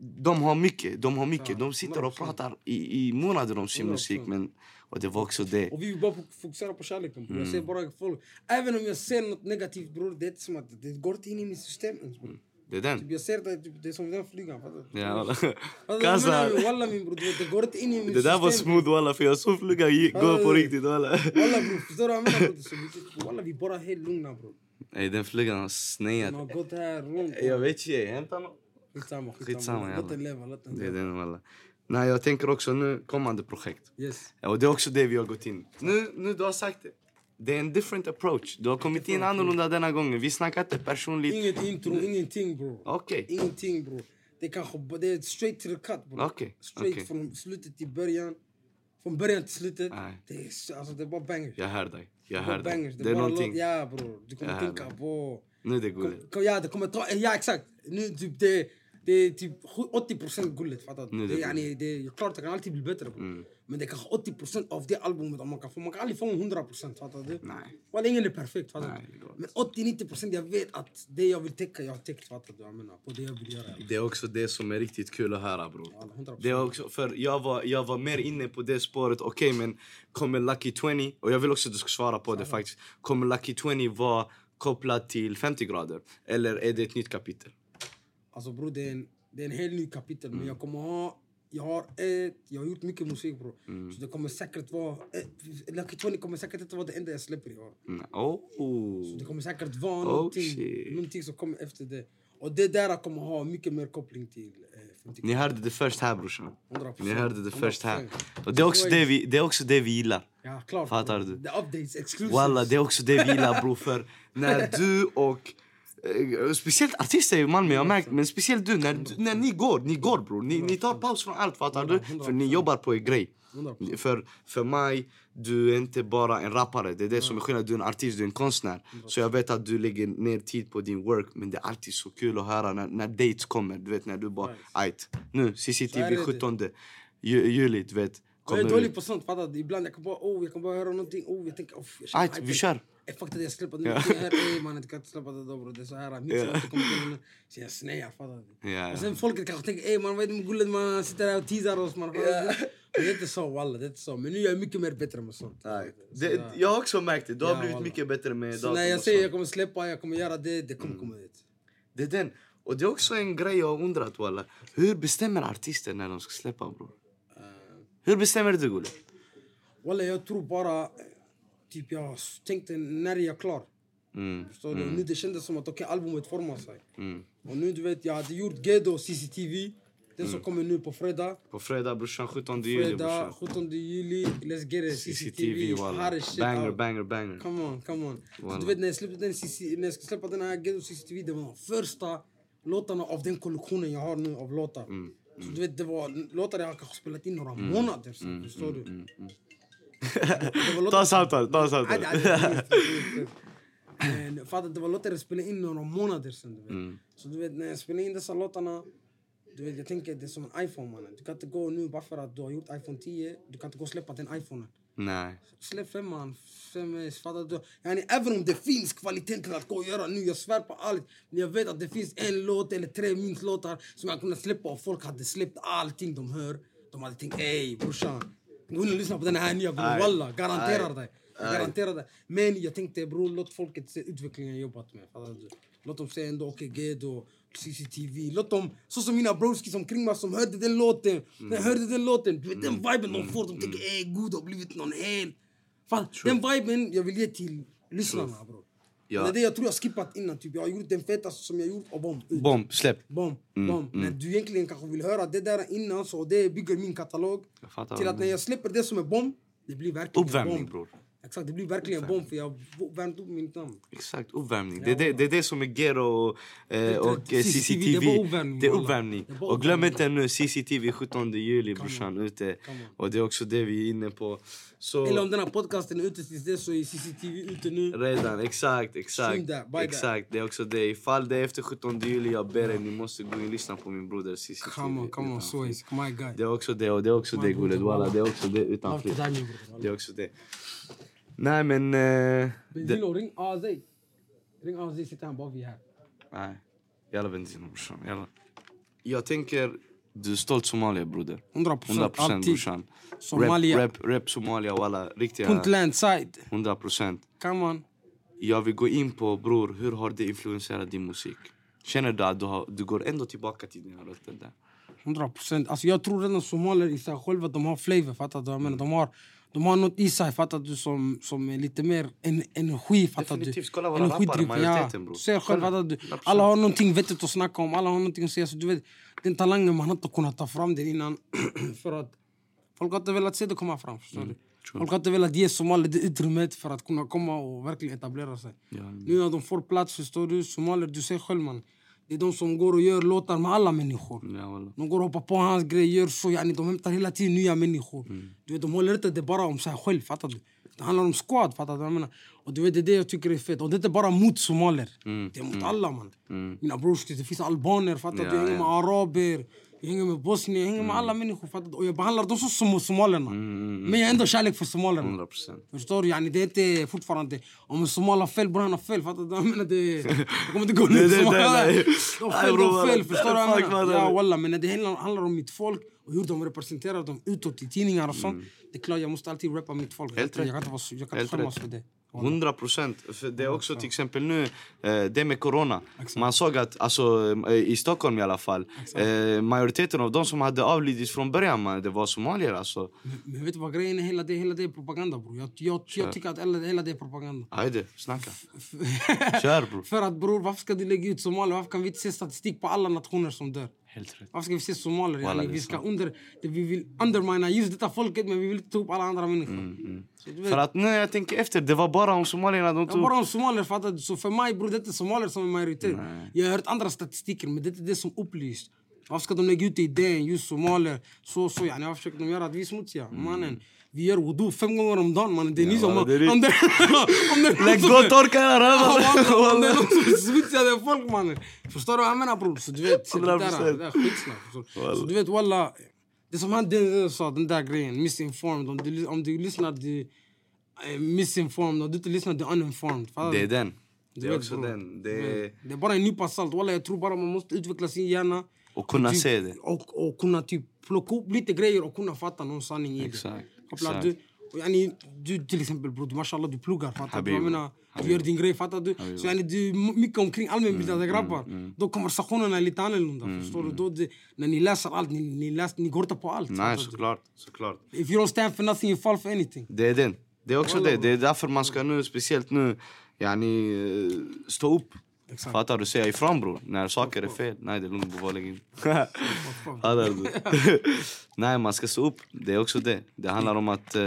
de har mycket, de har mycket. De sitter och 100%. pratar i, i månader om sin 100%. musik. Men, och det var också det. Och vi bara fok- fokusera på kärleken. Mm. Jag ser bara folk. Även om jag ser något negativt bror, det är som att det går inte in i mitt system ens bror. Det är den. Typ, jag ser det, typ, det är som den flygan. Kassa. Walla min bror, det går inte in i mitt Det där var system. smooth walla för jag såg flugan gå på riktigt walla. Walla bror, förstår du vad jag menar? Walla vi bara helt lugna bror. Nej den flugan har Man snäat. har gått här runt. Jag vet inte, hämta något. Skitsamma, Skitsamma. Låt den leva, låt den Det är leva. den walla. Nej jag tänker också nu kommande projekt. Yes. Och det är också det vi har gått in. Nu, nu du har sagt det. Det är en different approach. Du har kommit in annorlunda denna gången. Vi snackar inte personligt. Inget intro, ingenting bror. Okej. Ingenting bror. Det kanske det är straight to the cut bror. Okej, Straight okej. från slutet till början. Från början till slutet. Nej. Det är, så- alltså, det är bara bangers. Jag hör dig. Jag Det hör dig. bangers. Det är någonting. låt- Ja bror. Du kommer tänka på... Nu är det kom, ja, det kommer ta... Ja exakt. Nu typ det... Det är typ 80% gulligt, fattar du? det yani, det är klart det kan alltid bli bättre bror. Men det är kanske 80% av det albumet man kan få. Man kan aldrig få 100% fattar du? Nej. Well, ingen är perfekt fattar du? Men 80-90% jag vet att det jag vill täcka, jag har täckt fattar du? Jag menar, på det jag vill göra. Det är också det som är riktigt kul att höra bror. 100%. Det är också, för jag var, jag var mer inne på det spåret, okej men kommer Lucky 20, och jag vill också att du ska svara på det faktiskt. Kommer Lucky 20 vara kopplad till 50 grader? Eller är det ett nytt kapitel? Alltså bror, det är en, det är en helt ny kapitel. Mm. Men jag kommer ha... Jag har, ett, jag har gjort mycket musik bror. Mm. Så det kommer säkert vara... Eh, Lucky 20 kommer säkert inte vara det enda jag släpper i år. Mm. Oh. Det kommer säkert vara Oh, någonting, shit. någonting som kommer efter det. Och det där kommer ha mycket mer koppling till eh, 50 Ni hörde det först här brorsan. 100%. Ni hörde det först här. 100%. Och det är också det vi, det är också det vi gillar. Ja, klart. Fattar du? The updates, exclusives. Walla, det är också det vi gillar bror. För när du och... eh, Speciellt artister i Malmö, jag märkt. Men speciellt du, när, när ni går, ni går bror. Ni, ni tar paus från allt, fattar du? För ni jobbar på er grej. 100%. För, för mig, du är inte bara en rappare. Det är det som är skillnaden. Du är en artist, du är en konstnär. Så jag vet att du lägger ner tid på din work. Men det är alltid så kul att höra när, när dates kommer. Du vet när du bara, ajt. Nu, CCTV det. 17 ju, juli, du vet. Jag är dålig på sånt, fattar du? Ibland jag kan bara, oh, jag kan bara höra någonting, oh, jag tänker, oh, jag känner Ajt, vi kör. Det, jag släpper någonting här, ey mannen, du kan inte släppa det då bror. Det är så här, har inte kommit in än. Så jag snear, fattar du? Och sen folket kanske tänker, ey man, vad är det med gullet man sitter här och teasar oss man. Men det är inte så walla, det är inte så. Men nu är jag mycket mer bättre med sånt. Nej. Så, Det, jag har också märkt det. Du har Ja, blivit walla. mycket bättre med Så datum när jag säger jag kommer släppa, jag kommer göra det, det kommer komma ut. Det är den. Och det är också en grej jag har undrat walla. Hur bestämmer artister när de ska släppa bror? Hur bestämmer du Gulli? Walla jag tror bara, typ jag tänkte när är jag klar? Mm. Förstår du? Nu det kändes som att okej, albumet formar sig. Mm. Och nu du vet, jag hade gjort Gedo CCTV. Den som kommer nu på fredag. På fredag brorsan, 17 juli Fredag, brorsan. 17 juli. Let's get it. CCTV CCTV. Banger, banger, banger. Come on, come on. Walla. du vet när jag släppte den när jag ska släppa den här Gedo CCTV. Det var de första låtarna av den kollektionen jag har nu av låtar. Mm, Så du vet, det var låtar jag kanske spelat in några månader sedan. Förstår du? Ta samtal, ta samtal. Adi, adi, adi, adi, adi. Men Fattar det var låtar jag spelade in några månader sedan. Du vet. Mm. Så du vet när jag spelar in dessa låtarna. Du vet, jag tänker det är som en iPhone mannen. Du kan inte gå nu bara för att du har gjort iPhone 10. Du kan inte gå och släppa den iPhonen. Nej. Släpp femman, fem fattar du? Yani, även om det finns kvalitet till att gå och göra nu, jag svär på allt. Men jag vet att det finns en låt eller tre minst låtar som jag kunnat släppa och folk hade släppt allting de hör. De hade tänkt ey brorsan, och lyssna på den här nya bror, walla, garanterar dig. Garanterar dig. Men jag tänkte bror, låt folket se utvecklingen jag jobbat med. Låt dem säga ändå okay, Gedo, CCTV. Låt dem, så som mina broskis omkring mig som hörde den låten. När jag hörde den låten, du vet den viben de får. De tänker ey god har blivit någon hel. Fan, den viben jag vill ge till lyssnarna bror. Ja. Det är det jag tror jag skippat innan. Typ. Jag har gjort den fetaste som jag gjort och bom. Ut. Bomb, släpp. Bom, bom. När du egentligen kanske vill höra det där innan så det bygger min katalog. Till att när jag släpper det som är bom, det blir verkligen Uppvärmning bror. Exakt, det blir verkligen bomb för jag värmt upp mitt namn. Exakt, uppvärmning. Det är det, det, är det som är och, eh, och eh, CCTV, CCTV. det var uppvärmning, Det är uppvärmning. Och glöm inte nu CCTV 17 juli brorsan ute. Och det är också det vi är inne på. Så Eller om den här podcasten är ute tills dess så är CCTV ute nu. redan, exakt, exakt. That. Exakt, det är också det. Ifall det är efter 17 juli, jag ber er, ni måste gå in och lyssna på min broder CCTV. Come on, come on, Swayze, my guy. Det är också det och det är också My det gullet. Det är också det utan flit. Det är också det. Nej men... Eh, det, Benzino, ring AZ. Ring AZ, sitter han bara vi här. nej. Jalla Benzino brorsan, jalla. Jag tänker, du är stolt somalier broder. 100 100 procent, brorsan. Somalia, Rep, rep, rep Somalia walla, riktiga Puntland side. 100 procent. Come on. Jag vill gå in på bror, hur har det influenserat din musik? Känner du att du, har, du går ändå tillbaka till dina rötter där? 100 procent. Alltså jag tror redan somalier i sig själva, de har flavor. Fattar du? Jag menar, de, har, de har något i sig, fattar du, som, som är lite mer en, energi. Fattar Definitivt. du? Kolla våra rappare, majoriteten, bror. Du ser själv, fattar du? 100%. Alla har någonting vettigt att snacka om, alla har någonting att säga. Så du vet, den talangen man har inte kunnat ta fram den innan. för att folk har inte velat se det komma fram. Förstår Mm, du? Folk har inte velat ge somalier det utrymmet för att kunna komma och verkligen etablera sig. Ja. Nu när de får plats, förstår du? Somalier, du ser själv man. Det är de som går och gör låtar med alla människor. Ja. De går och hoppar på hans grejer. Så, yani, de hämtar hela tiden nya människor. Du vet, de håller inte det bara om sig själv. Fattar du? Det handlar om squad. Fattar du? Jag menar? Och du vet, det är det jag tycker är fett. Och det är inte bara mot somalier. Det är mot alla man. Mina broskis, det finns albaner. Fattar Ja, du? Jag ja. araber. Jag hänger med bosnier. Jag hänger med alla människor. Fattar du? Och jag behandlar dem som somalierna. Men jag har ändå kärlek för somalierna. 100 procent. Förstår du? Yani, det är inte fortfarande... Om en somal har fel, bror han har fel. Fattar du? Jag menar, det, det kommer inte gå Det- nu. det- Somal- det- nej. De har fel, de bror, har fel. walla. Förstår du? jag menar? Ja, walla. Men när det handlar, om mitt folk och hur de representerar dem utåt i tidningar och sånt. Det är klart, jag måste alltid rappa mitt folk. Mm. Jag, jag kan inte, jag skämmas för det. Walla. 100 procent. Det är också till exempel nu, eh, det med corona. Man såg att, alltså, eh, i Stockholm i alla fall, eh, majoriteten av de som hade avlidit från början, det var somalier alltså. Men, vet du vad grejen är? Hela det, hela det är propaganda bror. Jag, jag, jag tycker att hela, hela det är propaganda. Hajde, snacka. Kör bror. För att bror, varför ska du lägga ut somalier? Varför kan vi inte se statistik på alla nationer som dör? Helt rätt. Varför ska vi se somalier? Yani, vi ska under, vi vill undermina just detta folket men vi vill inte ta upp alla andra människor. Du vet, För att nu jag tänker efter, det var bara om somalierna de tog. bara om somalier fattar du? Så för mig bror, det är inte somalier som är majoritet. Jag har hört andra statistiker men det är inte det som upplyst. Varför ska de lägga ut idén just somalier? Så så yani, vad försöker de göra? Att vi är smutsiga. Mannen. Vi gör wudu fem gånger om dagen mannen. Det är ni som... är. Om om är Lägg gå och torka era walla, Om det är rövar! någon som är smutsiga, det är folk mannen. Förstår du vad jag menar bror? Så du vet, det där, 100%. det där är skitsnack. Så, du vet walla. Det som han sa, den där grejen, misinformed. Om du, om du lyssnar till eh, misinformed och du inte lyssnar till uninformed. fattar Det du? är den. Du Det är också den. Du är... det är bara en nypa salt. Walla, jag tror bara man måste utveckla sin hjärna. Och kunna typ, se det. Och, och kunna typ plocka upp lite grejer och kunna fatta någon sanning i Exakt, det. Exakt. du? Yani, du till exempel bror, mashallah du pluggar fattar du? Jag menar, du gör din grej fattar du? Så yani, du mycket omkring allmänbildade grabbar. Då konversationerna är lite annorlunda. Förstår du? Då det, när ni läser allt, ni, ni, läser, ni inte på allt. Nej, såklart. såklart. If you don't stand for nothing you fall for anything. Det är den. Det är också Walla, det. Det är därför man ska nu, speciellt nu, yani, eh, stå upp. Exakt. Fattar du? Säga ifrån bror. När saker är fel. Nej, det är lugnt. Bara lägg in. Nej, man ska stå upp. Det är också det. Det handlar om att eh,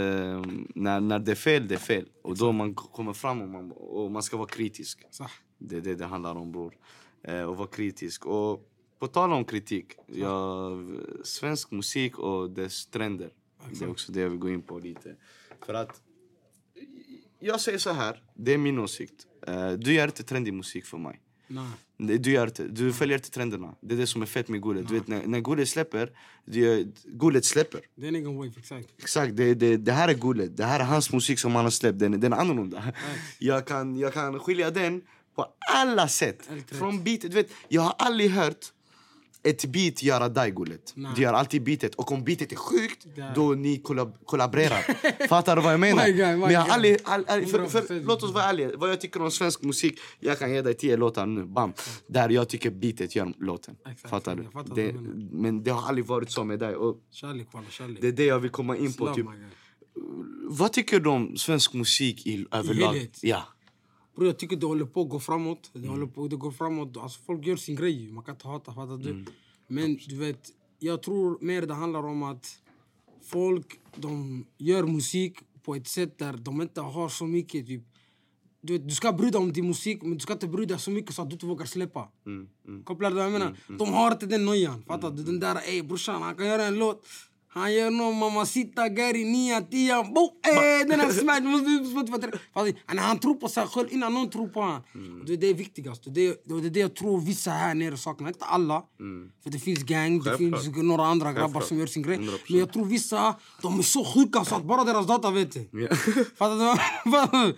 när, när det är fel, det är fel. Och då man kommer fram och man, och man ska vara kritisk. Det är det det handlar om bror. Eh, och vara kritisk. Och på tal om kritik. Ja, svensk musik och dess trender. Det är också det jag vill gå in på lite. För att jag säger så här, det är min åsikt. Eh, du gör inte trendig musik för mig. Nej. Du, gör inte, du följer inte trenderna. Det är det som är fett med Gullet. Du vet, när, när Gullet släpper, du släpper. Det är en egen wave, exakt. Exakt, det, det, det här är Gullet. Det här är hans musik som han har släppt. Den, den är annorlunda. Jag kan, jag kan skilja den på alla sätt. Från beat, du vet, jag har aldrig hört ett beat göra Daigolet. Du gör alltid beatet. Och om beatet är sjukt, Där. då ni kollab kollaborerar. Fattar du vad jag menar? My my Men jag aldrig, all, all, för, för, 100%. låt oss vara ärliga. Vad jag tycker om svensk musik, jag kan ge dig tio låtar nu. Bam. Där jag tycker beatet gör låten. Exakt, Fattar du? fattar det, men det har aldrig varit så med dig. Och Kärlek kärlek. det är det jag vill komma in på. Love, Typ, vad tycker du om svensk musik i, överlag? Ja. Bror jag tycker det håller på att gå framåt. Det håller på det går framåt. Alltså folk gör sin grej. Man kan inte hata, fattar du? Men du vet, jag tror mer det handlar om att folk de gör musik på ett sätt där de inte har så mycket typ du, vet, du ska bry dig om din musik men du ska inte bry dig så mycket så att du inte vågar släppa. Mm, mm. Kopplar du vad jag menar? De har inte den nojan. Fattar du? Den där, ey brorsan han kan göra en låt. Han gör någon mamacita, gari, nia, tia, bo, eh, den har smash, måste. Fattar du? Han- Han tror på sig själv innan någon tror på honom. Mm. Det är det viktigaste. Det, är- det är det jag tror vissa här nere saknar. Inte alla. För det finns gang, det finns några andra grabbar som gör sin grej. 100%. Men jag tror vissa, de är så sjuka så att bara deras data vet det. Ja. Fattar du?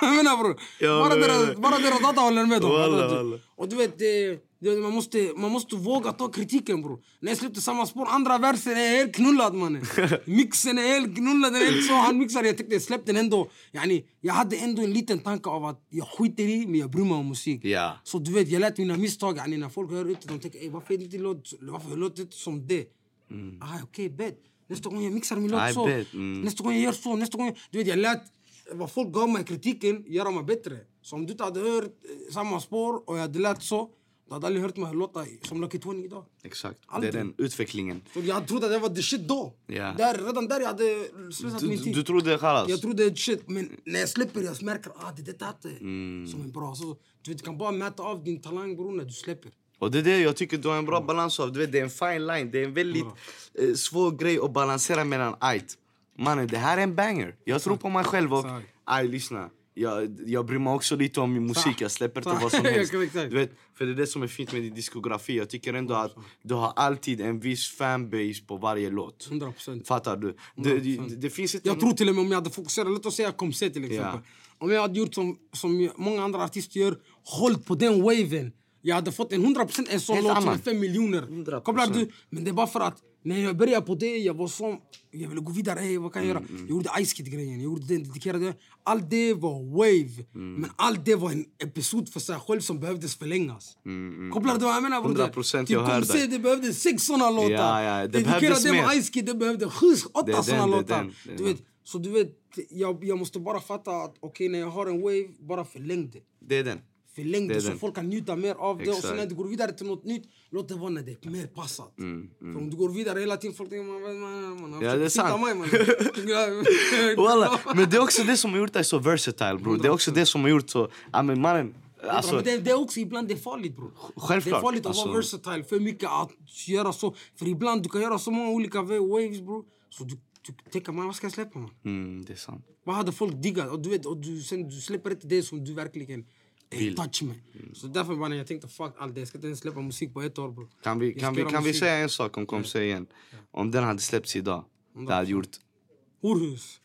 Jag menar bror? Ja, bara, deras, bara deras data håller med dem. Walla, walla. Och du vet, det, man, måste, man måste våga ta kritiken bror. När jag släppte samma spår, andra versen är helt knullad mannen. Mixen är helt knullad, den är inte så han mixar. Jag tyckte jag släppte den ändå. Yani, jag hade ändå en liten tanke av att jag skiter i, men jag bryr mig om musik. Ja. Så du vet, jag lät mina misstag, yani, när folk hör ut de tänker "Ey, varför är det inte låt, varför låter det inte som det? Ah, Okej, bet. Nästa gång jag mixar min låt Mm. Så. bet, mm. Nästa gång jag gör så, nästa gång... Du vet, jag lät folk gav mig kritiken göra mig bättre. Så om du inte hade hört eh, samma spår och jag hade lät så, du hade aldrig hört mig låta som Lucky 20 idag. Exakt. Aldrig. Det är den utvecklingen. Så jag trodde att jag var the shit då. Ja. Där, redan där jag hade slösat min tid. du trodde chalas? Jag trodde shit, men när jag släpper jag märker att ah, det är Mm. som är bra. Så, du vet, kan bara mäta av din talang bror när du släpper. Och det är det jag tycker du har en bra balans av. Du vet, det är en fine line. Det är en väldigt eh, svår grej att balansera mellan ajt. Mannen, det här är en banger. Jag tror på mig själv och... Aj, lyssna. Jag, jag bryr mig också lite om min musik. Jag släpper inte vad som helst. Du vet, för det är det som är fint med din diskografi. Jag tycker ändå att du har alltid en viss fanbase på varje låt. 100 procent. Fattar du? Det, det, det finns inte... Jag tror till och med om jag hade fokuserat, låt oss säga Komse till exempel. Om jag hade gjort som, som många andra artister gör, hållit på den waven. Jag hade fått en 100% en sån låt som är annan. 5 miljoner. 100%. Kopplar du? Men det är bara för att när jag började på det, jag var som... Jag ville gå vidare, vad kan jag göra? Jag gjorde Ice Kid-grejen, jag gjorde den, dedikerade. Allt det var wave. Men allt det var en episod för sig själv som behövdes förlängas. Kopplar du vad jag menar? broder? 100% Typ jag hör Komse, dig. det behövde sex såna låtar. Ja, ja, det Dedikerade behövdes det med. Ice Kid, det behövde sju, åtta såna låtar. Du vet, så du vet, jag, jag måste bara fatta att okej när jag har en wave, bara förläng det. Det är den. Förläng Det så den. folk kan njuta mer av det. Och Exakt. sen när du går vidare till något nytt, låt det vara när det är mer passat. För om du går vidare hela tiden, folk tänker man, man, man, man Ja, det är sant. Mig, man. Walla, men det är också det som har gjort dig så versatile bror. Det är också det som har gjort så... Ja men mannen... Alltså, det, det är också ibland det är farligt bror. Självklart, Det är farligt att alltså. vara versatile, för mycket att göra så. För ibland du kan göra så många olika waves bror. Så du, du tänker man, vad ska jag släppa man? mm, det är sant. Vad hade folk diggat? Och du vet, och du, sen, du släpper inte det som du verkligen Vill. touch med. Så därför bara när jag tänkte fuck allt det, jag ska inte ens släppa musik på ett år bror. Kan vi, kan vi, kan vi säga en sak om Kom säg igen? Om den hade släppts idag, det hade gjort Horhus.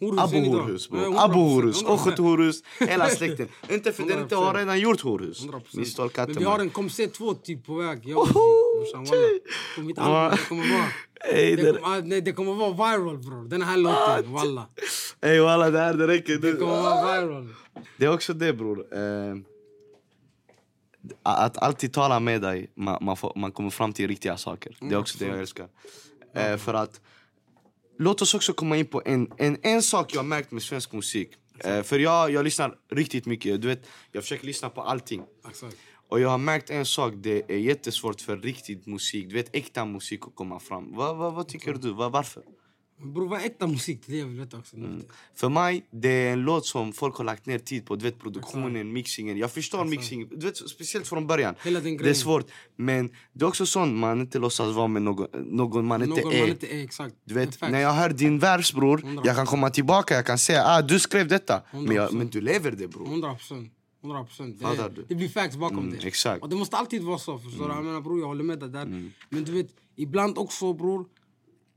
Idag. Horhus bror. 100%, Abo Horhus, 100%. Ochet Horhus, hela släkten. Inte för den inte har 100%. redan gjort Horhus. 100%. Ni stal katten Men vi har en Komse 2 typ på väg. Jag och mitt album, det kommer vara... Ey, Det kommer, ah, nej, det kommer vara viral bror. Den här låten, walla. Ey walla det här det räcker. Det kommer vara viral. det är också det bror. Eh, att alltid tala med dig, man, man, får, man kommer fram till riktiga saker. Det är också det jag älskar. Eh, för att, låt oss också komma in på en, en, en sak jag har märkt med svensk musik. Eh, för jag, jag lyssnar riktigt mycket. Du vet, jag försöker lyssna på allting. Exakt. Och jag har märkt en sak, det är jättesvårt för riktig musik, du vet äkta musik att komma fram. Vad, vad, vad tycker du? Vad, varför? Bror vad äkta musik? Det jag vill veta också. För mig, det är en låt som folk har lagt ner tid på. Du vet produktionen, mixingen. Jag förstår mixing, du vet, speciellt från början. Det är svårt. Men det är också sånt man inte låtsas vara med någon, någon man inte Någon är. man inte är, exakt. Du vet, när jag hör din vers bror, jag kan komma tillbaka, jag kan säga ah, du skrev detta. Men, jag, 100%. men du lever det bror. 100 procent. 100 procent. Fattar Det, du? det blir facts bakom Mm, det. exakt. Och det måste alltid vara så. Förstår du? Jag menar bror, jag håller med dig där. Mm. Men du vet, ibland också bror,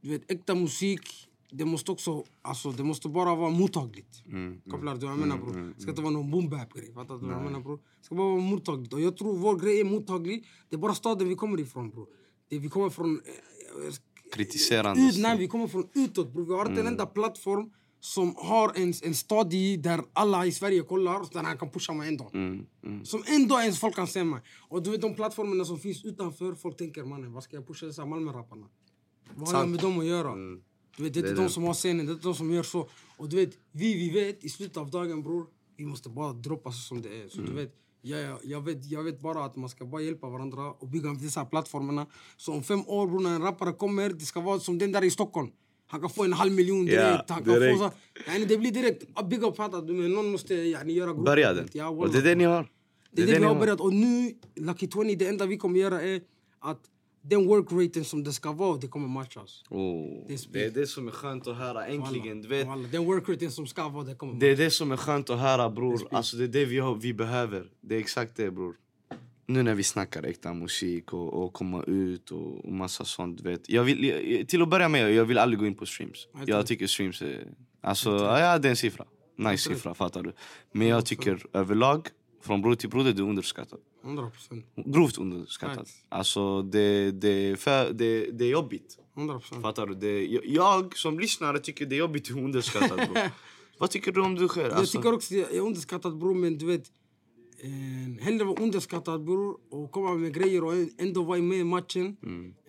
du vet äkta musik det måste också, alltså det måste bara vara mottagligt. Mm. Kopplar du vad jag menar bror? Det ska inte vara någon boom bap grej. Fattar du vad jag menar bror? Det ska bara vara mottagligt. Och jag tror vår grej är mottaglig. Det är bara staden vi kommer ifrån bror. Det vi kommer från... eh, Kritiserande. Ut, nej, vi kommer från utåt bror. Vi har inte en enda plattform som har en, en stad i där alla i Sverige kollar där han kan pusha mig en dag. Mm, mm. Som ändå ens folk kan se mig. Och du vet de plattformarna som finns utanför, folk tänker mannen vad ska jag pusha dessa Malmö-rapparna? Vad har Sant. med dem att göra? Mm. Du vet, det är Det inte de det. som har scenen, det är inte de som gör så. Och du vet, vi, vi vet i slutet av dagen bror, vi måste bara droppa så som det är. Så Mm. du vet, jag, jag, vet, jag vet bara att man ska bara hjälpa varandra och bygga dessa plattformarna. Så om fem år bror, när en rappare kommer, det ska vara som den där i Stockholm. Han kan få en halv miljon direkt. han kan direkt. Få så, yani, det blir direkt, big up? Men någon måste yani, göra gruppen. Börja den. Ja, Och det är det ni har. Det är det ni vi har börjat. Och nu, Lucky 20, det enda vi kommer göra är att den workraten som det ska vara, det kommer matchas. Oh, Det är det är det som är skönt att höra. Äntligen, du vet. Den workraten som ska vara, det kommer Det är det som är skönt att höra bror. Alltså det är det vi, har, vi behöver. Det är exakt det bror. Nu när vi snackar äkta musik och, och komma ut och, och massa sånt. du Vet. Jag vill, jag, till att börja med, jag vill aldrig gå in på streams. Jag Jag tycker streams är... Alltså, ja det är en siffra. Nice siffra, fattar du. Men jag tycker överlag, från bror till broder, det är underskattat. 100 procent. Grovt underskattat. Facts. Alltså det, det, för, det, det är jobbigt. 100 procent. Fattar du? Det, jag, jag som lyssnare tycker det är jobbigt och underskattat. Vad tycker du om du själv? Jag Alltså, tycker också jag är underskattad bror, men du vet. Eh, hellre vara underskattad bror och komma med grejer och ändå vara med i matchen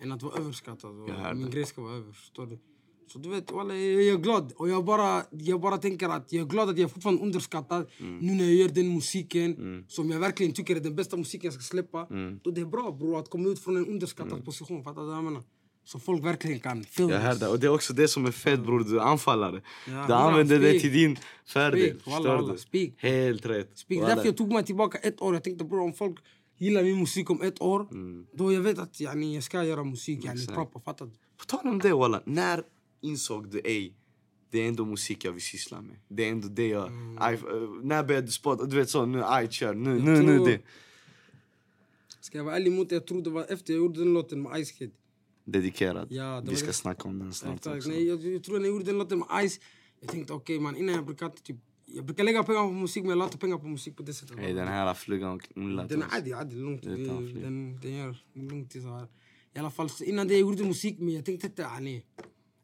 än att vara överskattad. Jag min grej ska vara över. Förstår du? Så du vet, walla, jag är glad. Och jag bara, jag bara tänker att jag är glad att jag fortfarande underskattad nu när jag gör den musiken som jag verkligen tycker är den bästa musiken jag ska släppa. Då det är bra bror att komma ut från en underskattad position. Fattar du vad jag menar? Så folk verkligen kan feel Jag hör det. Och det är också det som är fett bror, du anfallare. Ja, du använder det speak. till din fördel. Förstår du? Helt rätt. Speak. Walla. Därför jag tog mig tillbaka ett år. Jag tänkte bror om folk gillar min musik om ett år, då jag vet att yani, jag ska göra musik yani, proper. Fattar du? På tal om det walla, när insåg du ej det är ändå musik jag vill syssla med. Det är ändå det jag... Aj, eh, när började du spotta? Du vet så, nu, aj kör, nu, nu, nu tror- det. Ska jag vara ärlig mot dig, jag tror det var efter jag gjorde den låten med Ice Kid. Dedikerad. Ja, Vi ska det. snacka om den snart Exakt. också. Nej, jag, jag tror när jag gjorde den låten med Ice, jag tänkte okej man, innan jag brukar inte typ... Jag brukar lägga pengar på musik men jag la inte pengar på musik på det sättet. Hey, den här flugan knullat Den är adi, adi, lugnt. Den, den gör lugnt. I alla fall, innan det jag gjorde musik men jag tänkte inte, yani,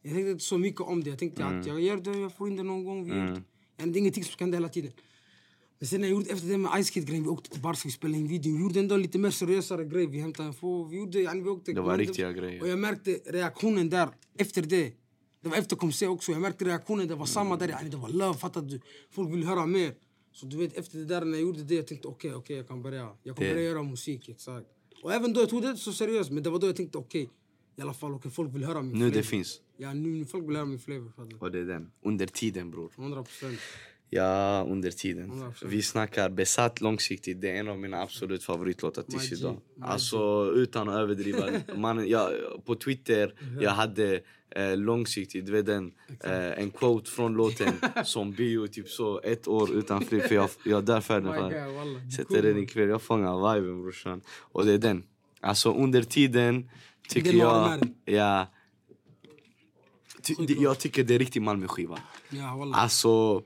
jag tänkte inte så mycket om det. Jag tänkte att jag gör det, jag får in det någon gång. Vi gör det. Det är ingenting som hända hela tiden. Men sen när jag gjorde efter det med Ice Kid-grejen, vi åkte till Barca, vi spelade in video. Vi gjorde ändå lite mer seriösare grej. Vi hämtade en få, vi gjorde, yani, vi åkte... Det var riktiga grejer. Och jag märkte reaktionen där, efter det. Det var efter Komse också, jag märkte reaktionen, det var samma där. Yani, det var love, fattar du? Folk vill höra mer. Så du vet, efter det där när jag gjorde det, jag tänkte okej, okej, jag kan börja. Jag kan Det- börja göra musik, exakt. Och även då, jag tog det inte så seriöst, men det var då jag tänkte okej, i alla fall, okej, folk vill höra min Nu det finns. Ja, nu folk vill höra min flavor? Och det är den. Under tiden bror. 100 procent. Ja, under tiden. 100%. Vi snackar Besatt långsiktigt. Det är en av mina absolut favoritlåtar tills idag. Alltså utan att överdriva. Man, jag, på Twitter, jag hade eh, långsiktigt, du vet den, eh, en quote från låten som bio typ så ett år utan flyg. För jag, jag dör för den. Fan. Sätter den ikväll, jag fångar viben brorsan. Och det är den. Alltså under tiden tycker jag... Ja, ty, det, jag tycker det är riktig Malmö-skiva. Ja, wallah. Alltså,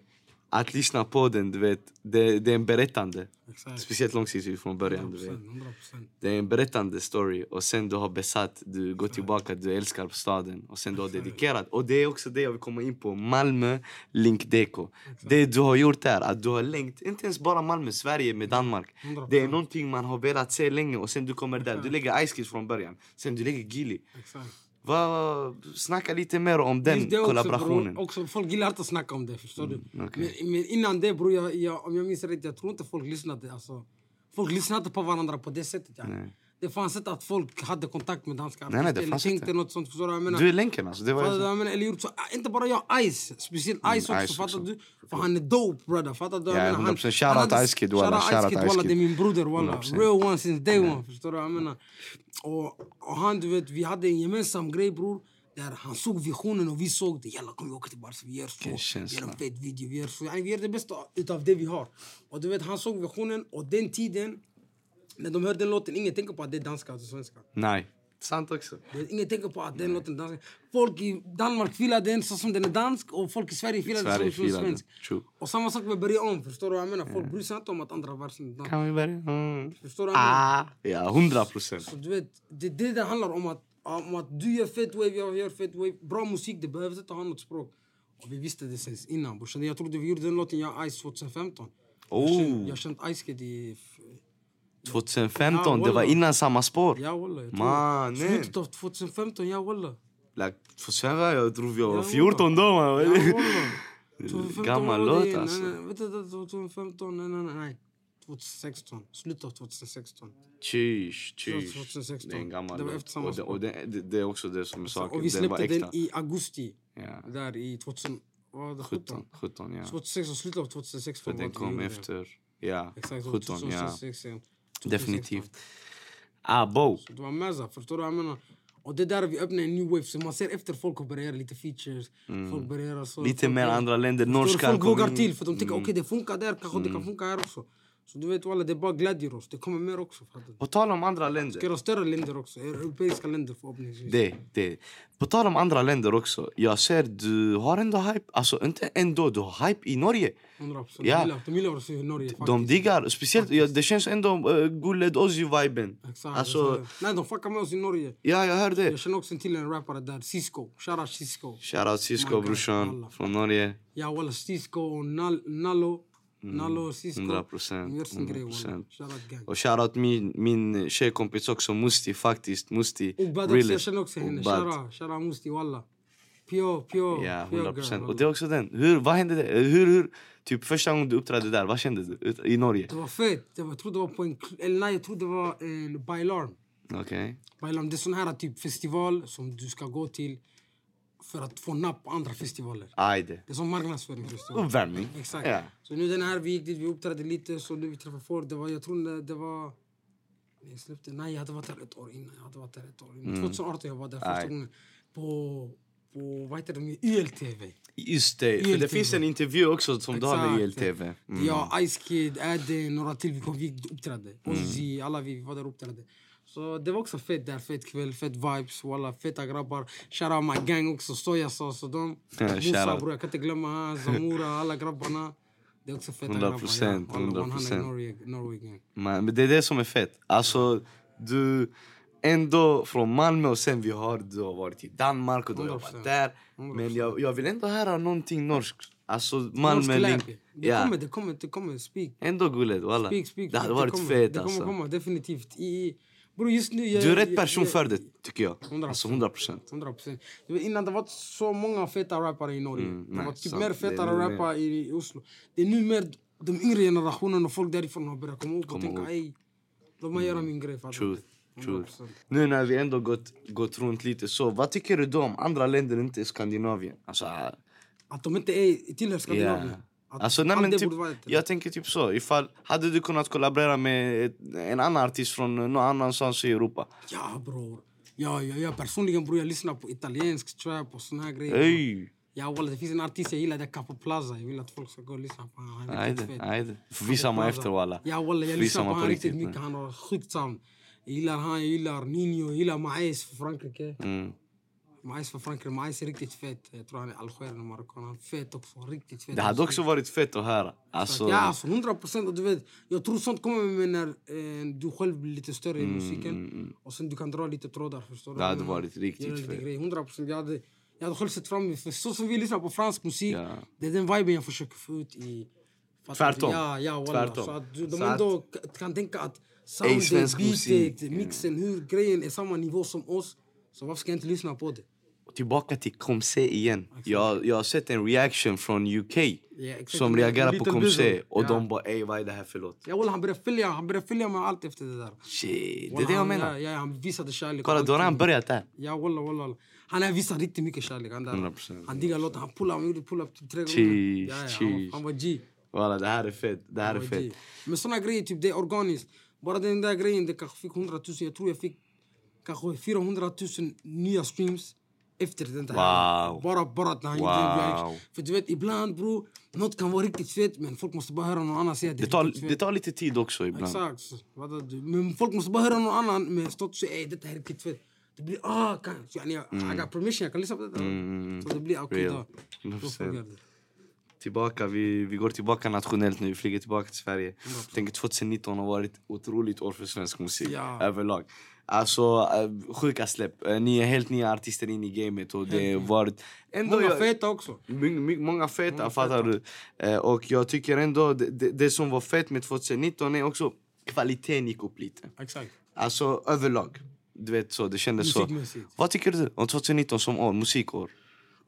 att lyssna på den, du vet, det, det är en berättande. Exakt. Speciellt långsiktigt från början, du vet. 100 procent. Det är en berättande story och sen du har besatt, du går tillbaka, du älskar staden och sen du har dedikerat. Och det är också det jag vill komma in på, Malmö Link Deco. Det du har gjort där, att du har länkt, inte ens bara Malmö, Sverige med Danmark. 100%. Det är någonting man har velat se länge och sen du kommer där, du lägger Ice Kids från början, sen du lägger Gilly. Exakt. Vad, snacka lite mer om den det också, kollaborationen. Bror, också, folk gillar att snacka om det, förstår du? okej. Men, men innan det bror, jag, jag, om jag minns rätt, jag tror inte folk lyssnade. Alltså, folk lyssnade på varandra på det sättet. Ja. Det fanns inte att folk hade kontakt med danska Nej, nej, det artister eller fanns tänkte inte. något sånt. Förstår du jag menar? Du är länken alltså. Det var Fattar jag menar? Eller gjort så, ah, inte bara jag, Ice. Speciellt Ice också, Mm, Ice fattar också. du? För han är dope brother, fattar du vad jag Ja, menar? Han- 100%. Shout han out hade- Ice Kid, walla. shout out Shout out Ice Kid, Ice. Det är min broder walla. 100%. Real one since day one, förstår du jag menar? Och, och han, du vet, vi hade en gemensam grej bror. Där han såg visionen och vi såg det. Jalla kom vi åka till Barca, vi gör så. Vi gör en fet video, vi gör så. Yani, vi gör det bästa utav det vi har. Och du vet, han såg visionen och den tiden, när de hörde den låten, ingen tänker på att det är danska och svenska. Nej. Sant också. Är ingen tänker på att den låten dansk. Folk i Danmark filar den så som den är dansk och folk i Sverige filar den som den är svensk. True. Och samma sak med börja om, förstår du vad jag menar? Folk bryr sig inte om att andra versen är dansk. Kan vi börja? Mm. Förstår du vad jag menar? Ah, ja, hundra procent. Så du vet, det är det det handlar om att, om att du gör fett wave, jag gör fett wave. Bra musik, det behöver inte ha något språk. Och vi visste det sen innan brorsan. Jag trodde vi gjorde den låten, jag Ice 2015. Jag Oh, Jag känt Ice Kid i... f- 2015, Ja, det var wallah. innan samma spår. Ja walla. jag tror- Mannen. Slutet av 2015, ja walla. Like, var jag tror jag var Ja, 14 då man. Ja walla. 2015 Gammal låt, alltså. Vet du, det var 2015, nej, nej, nej, nej. 2016, slutet av 2016. Tjish, tjish. 2016. Det är en gammal Det var efter samma och, det, och det, det, det är också det som är saken. Och vi Den släppte äkta. den i augusti, Ja. där i 2017. 17, 17 ja. 2016, slutet av 2016 För den kom vi efter. Ja, Exakt, 17 ja. 2016. Definitivt. Ah, bo. Så det var meza, förstår du vad jag menar? Och det är där vi öppnar en new wave, så man ser efter folk börjat göra lite features, folk börjar så. Mm. Lite mer börjar- andra länder. Norskan Folk vågar till för de tänker okej det funkar där, kanske det kan funka här också. Så du vet walla, det bara glädjer oss, det kommer mer också. På tal om andra Ska länder. göra större länder också, europeiska länder förhoppningsvis. Det, det. På tal om andra länder också. Jag ser du har ändå hype. Alltså inte ändå, du har hype i Norge. 100 procent. Ja. De gillar- Norge faktiskt. De diggar, speciellt, ja, det känns ändå uh, Gulled Ozzy-viben. Exakt, Alltså. Nej, de fuckar med oss i Norge. ja jag hör det. Jag känner också till en rappare där, Cisco. Shoutout Cisco. Shoutout Cisco brorsan alla. från Norge. Ja walla, Cisco och Nal Nallo. Nallo Cisco. 100%, De gör sin grej walla. 100%. Shoutout gang. Och shoutout min, min tjejkompis också, Musti faktiskt. Musti. Och Bad också, jag känner också henne. Shoutout, Musti walla. Pio, Pio. Ja, Pio 100 girl, procent. Och det är också den. Hur, vad hände det? Hur, hur, typ första gången du uppträdde där, vad kände du i Norge? Det var fett. Jag tror det var på en... Eller nej, jag tror det var en Bailarm. Okej. Bailarm, det är sån här typ festival som du ska gå till för att få napp på andra festivaler. Ajde. Det är som marknadsföringsfestival. Uppvärmning. Exakt. Ja. Så nu den här, vi gick dit, vi uppträdde lite, så nu vi träffade folk. Det var, jag tror det, det var... Jag släppte, nej, jag hade varit där ett år innan. Jag hade varit där ett år innan. 2018 jag var där första Mm. Aj. gången. På, på, vad heter det, YLTV. Just det, för det finns en intervju också som du har med Exakt. ILTV. Mm. Jag, Ice Kid, Adde, några till. Vi kom, vi uppträdde. Ozzy, alla vi var där och uppträdde. Så det var också fett där, fett kväll, fett vibes, walla, feta grabbar. Shoutout my gang också, Soja Sauce och dem. Ja, Musa bror, jag kan inte glömma han, Zamora, alla grabbarna. Det är också feta 100%, grabbar. ja. Walla, 100%. 100% Norway, Norway gang. Men men det är det som är fett. Alltså, du... Ändå från Malmö och sen vi har, har varit i Danmark och 100%. jobbat där. Men jag, jag vill ändå höra någonting norskt. Alltså Malmö... Norsk. Det Ja. kommer, det kommer, det kommer. Speak. Ändå gulligt, walla. Speak, speak. Det hade varit fett Det kommer alltså. komma, definitivt. I, bro, just nu... Jag, Du är rätt person jag- för det, tycker jag. 100%. Alltså 100 procent. 100 procent. Innan det var så många feta rappare i Norge. Mm, det var nej, typ sant. mer fetare rappare i, i Oslo. Det är nu mer de yngre generationen och folk därifrån har börjat komma upp och tänka ej, låt mig göra min grej. Truth. 100%. Nu när vi ändå gått, gått runt lite så, vad tycker du då om andra länder inte är Skandinavien? Alltså, Att de inte är, tillhör Skandinavien. Att Alltså, nej, men typ, jag tänker typ så. Ifall, hade du kunnat kollaborera med en annan artist från någon annanstans i Europa? Ja bror. Ja, ja, ja, personligen bror jag lyssnar på italiensk trap och såna här grejer. Ey! Ja walla det finns en artist jag gillar, det är Capo Plaza. Jag vill att folk ska gå och lyssna på honom. Han är riktigt Ajde, fet. ajde. Visa mig efter walla. Ja walla jag lyssnar på honom riktigt mycket. Han har sjukt sound. Jag gillar han, jag gillar Nino, jag gillar Maes för Frankrike. Mm. Maes för Frankrike, Maes är riktigt fet. Jag tror han är algerier marockan. Han är fet också, riktigt fet. Det hade också varit fett att höra. Alltså, Ja, alltså 100 procent. Jag tror sånt kommer med när eh, du själv blir lite större i musiken. Och sen du kan dra lite trådar. Förstår du? Mm, Det hade varit riktigt fett. grejer. 100 procent. Jag hade, jag hade själv sett fram emot, för så som vi lyssnar på fransk musik, Ja. det är den viben jag försöker få ut i... Tvärtom. Ja, ja walla. Tvärtom. Så att du, de ändå kan tänka att soundet, svensk musik, beatet, mixen, hur grejen är samma nivå som oss. Så varför ska jag inte lyssna på det? Tillbaka till Komse igen. Jag, jag har sett en reaction från UK exakt. som reagerar på. Bizzle. Och Ja. de bara ey vad är det här för låt? Ja, han började följa, han började följa med allt efter det där. Shit, det är det jag menar. Ja, ja, han visade kärlek. Kolla, då har han börjat där. Ja, walla, walla. Han har visat riktigt mycket kärlek. Han, där. 100%. han diggar låten. Han pullade, han gjorde pull-up typ tre Cheese, gånger. Ja, ja, han, cheese. han var G. Walla, det här är fett. Det här är fett. Men såna grejer, typ, det är organiskt. Bara den där grejen, det kanske fick 100 000. Jag tror jag fick kanske 400 000 nya streams efter den där. Wow. Bara, bara att han Wow. gjorde. För du vet, ibland bro, något kan vara riktigt fett men folk måste bara höra någon annan säga det Det tar, det tar lite tid också ibland. Exakt. Men folk måste bara höra någon annan med och säga ey detta är riktigt fett. Det blir ah, kan, yani, I got permission, jag kan lyssna på det. Mm, Så det blir okej Real. då. Tillbaka, vi, vi går tillbaka nationellt nu, vi flyger tillbaka till Sverige. Jag tänker 2019 har varit ett otroligt år för svensk musik Ja. överlag. Alltså äh, sjuka släpp, Äh, ni är helt nya artister in i gamet och det har varit... Ändå Många jag- feta också. Många feta, Många fattar du? Eh, och jag tycker ändå det, det, som var fett med 2019 är också kvaliteten gick upp lite. Exakt. Alltså överlag. Du vet så, det kändes så. Vad tycker du om 2019 som år, musikår?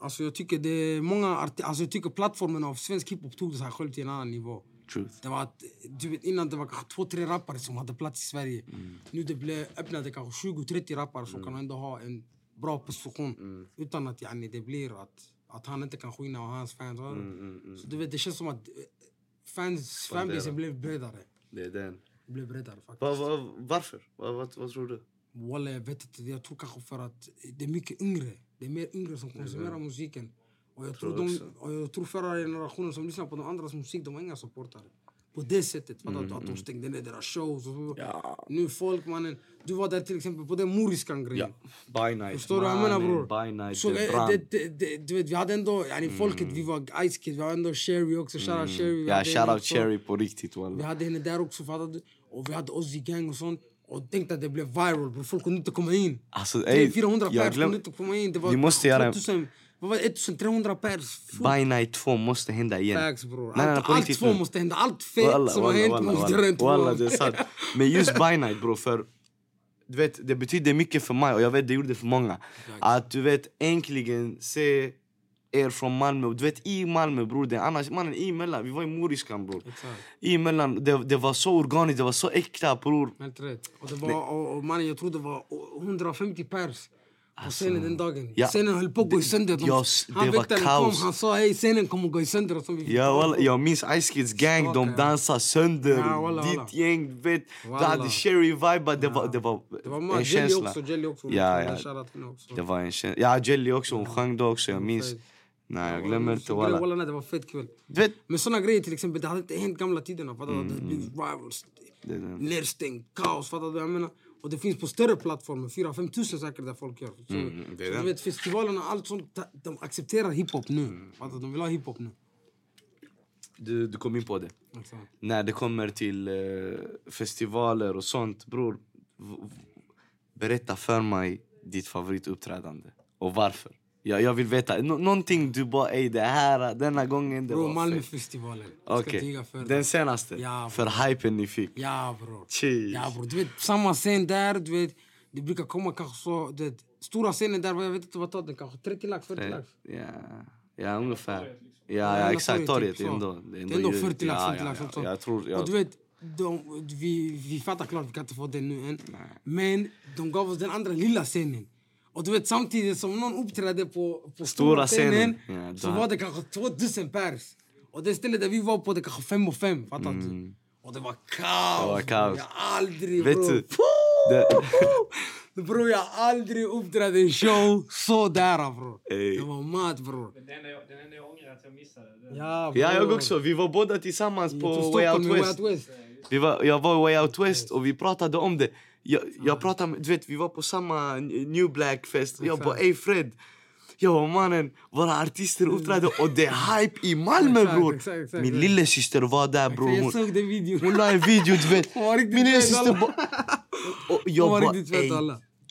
Alltså jag tycker det är många alltså jag tycker plattformen av svensk hiphop tog det sig själv till en annan nivå. Truth. Det var du vet, innan det var kanske två, tre rappare som hade plats i Sverige. Mm. Nu det blev öppnade kanske 20-30 rappare som kan ändå ha en bra position. Mm. Utan att yani, det blir att, att han inte kan skina och hans fans. Mm, Så du vet, det känns som att eh, fans, fanbasen blev bredare. Det är den. Blev bredare faktiskt. Va, va, varför? Va, vad, vad tror du? Walla, jag vet inte. Jag tror kanske för att det är mycket yngre. Det är mer yngre som konsumerar musiken. Och jag, tror Tror de, och jag tror förra generationen som lyssnar på de andras musik, de har inga supportare. På det sättet. Fattar du? Att de stängde ner deras shows. Och. Ja. Nu folk mannen. Du var där till exempel på den Moriskan grejen. Ja, by night. Förstår du vad jag menar bror? By night, Så, det det, det, du vet, vi hade ändå, yani folket, vi var Ice Kid, vi hade ändå Sherry också, shoutout Sherry. vi Ja, shoutout också. Cherry på riktigt Vi walla. hade henne där också, fattar du? Och vi hade Ozzy Gang och sånt. Och tänkte att det blev viral, bror. Folk kunde inte komma in. Alltså, ey, 400 jag pers glöm- kunde inte komma in. Det var Vi måste göra en- 2000, vad var det? 1300 pers. By night 2 måste hända igen. facts bror. Nej, nej, Allt, på allt riktigt två nu. måste hända. Allt fett Walla, som har walla, hänt walla, måste två. Walla, det är sant. Men just by night bro, för du vet, det betyder mycket för mig och jag vet det gjorde det för många. Att du vet, äntligen se er från Malmö. Du vet i Malmö bror, det, annars mannen i mellan, vi var i Moriskan bror. Exakt. I mellan, det, det var så organiskt, det var så äkta bror. Helt rätt. Och, det var, och, och mannen, jag tror det var 150 pers på scenen den dagen. ja. Scenen höll på att gå sönder. De, Ja, s- han det var väktaren kom, han sa hej scenen kommer gå sönder. Och så vi Ja, walla, jag minns Ice Kids gang, de dansade sönder. Ja, walla, Ditt walla. gäng, vet. Walla. hade Sherry vibe, det var, det var, Det var en Jelly känsla. också. Jelly också. Ja, ja. Det var en känsla. Ja, Jelly också, hon sjöng då också, jag minns. Nej, jag glömmer inte walla. walla, det var fett kul. Du vet, Men såna grejer till exempel, det hade inte hänt gamla tiderna. Fattar du? Det hade blivit rivals, det det. nedstängt, kaos. Fattar du jag menar? Och det finns på större plattformar, 4-5 tusen säkert där folk gör. Så, Mm, det är så det. du vet, festivalerna, allt sånt, de accepterar hiphop nu. Mm. Fattar du? De vill ha hiphop nu. du, du kom in på det. Exakt. När det kommer till eh, festivaler och sånt, bror. Berätta för mig ditt favorituppträdande. Och varför. Jag, jag vill veta. Nå- någonting du bara, ey det här, denna gången, det Bro. Malmöfestivalen. Det. den senaste. Ja, för hypen ni fick. Ja bror. Ja bror. Du vet, samma scen där, du vet. Det brukar komma kanske så, du vet. Stora scenen där, jag vet inte vad tar den, kanske 30 lax, 40 lax. Ja, ja ungefär. Ja, Ja, ja exakt. torget, Torget typ ändå. Det är ändå 40 lax, ja, 50 lax. ja, och ja, Jag du vet, de, vi, vi fattar klart, vi kan inte få den nu än. Men de gav oss den andra lilla scenen. Och du vet, samtidigt som någon uppträdde på, på stora scenen, scenen. Ja, så var det kanske 2000 pers. Och det stället där vi var på, det kanske 5 och 5. Fattar du? Och det var kaos. Mm. Det var kaos. Jag aldrig, vet bror. du... Det, Bror, jag aldrig uppträtt i en show så där bror. Ey. Det var mat bror. Den enda jag, den enda jag ångrar att jag missade. Ja, ja, jag också. Vi var båda tillsammans på Way Out West. Way Out West. Vi var, jag var i Way Out West och vi pratade om det. Jag, jag pratade med, du vet, vi var på samma New Black Fest. Jag bara, ey Fred. Jag bara, mannen, våra artister uppträdde och det är hype i Malmö bror. Min lillasyster var där bror. Jag såg den videon. hon la en video, du vet. Min lillasyster bara... Och jag bara, ey.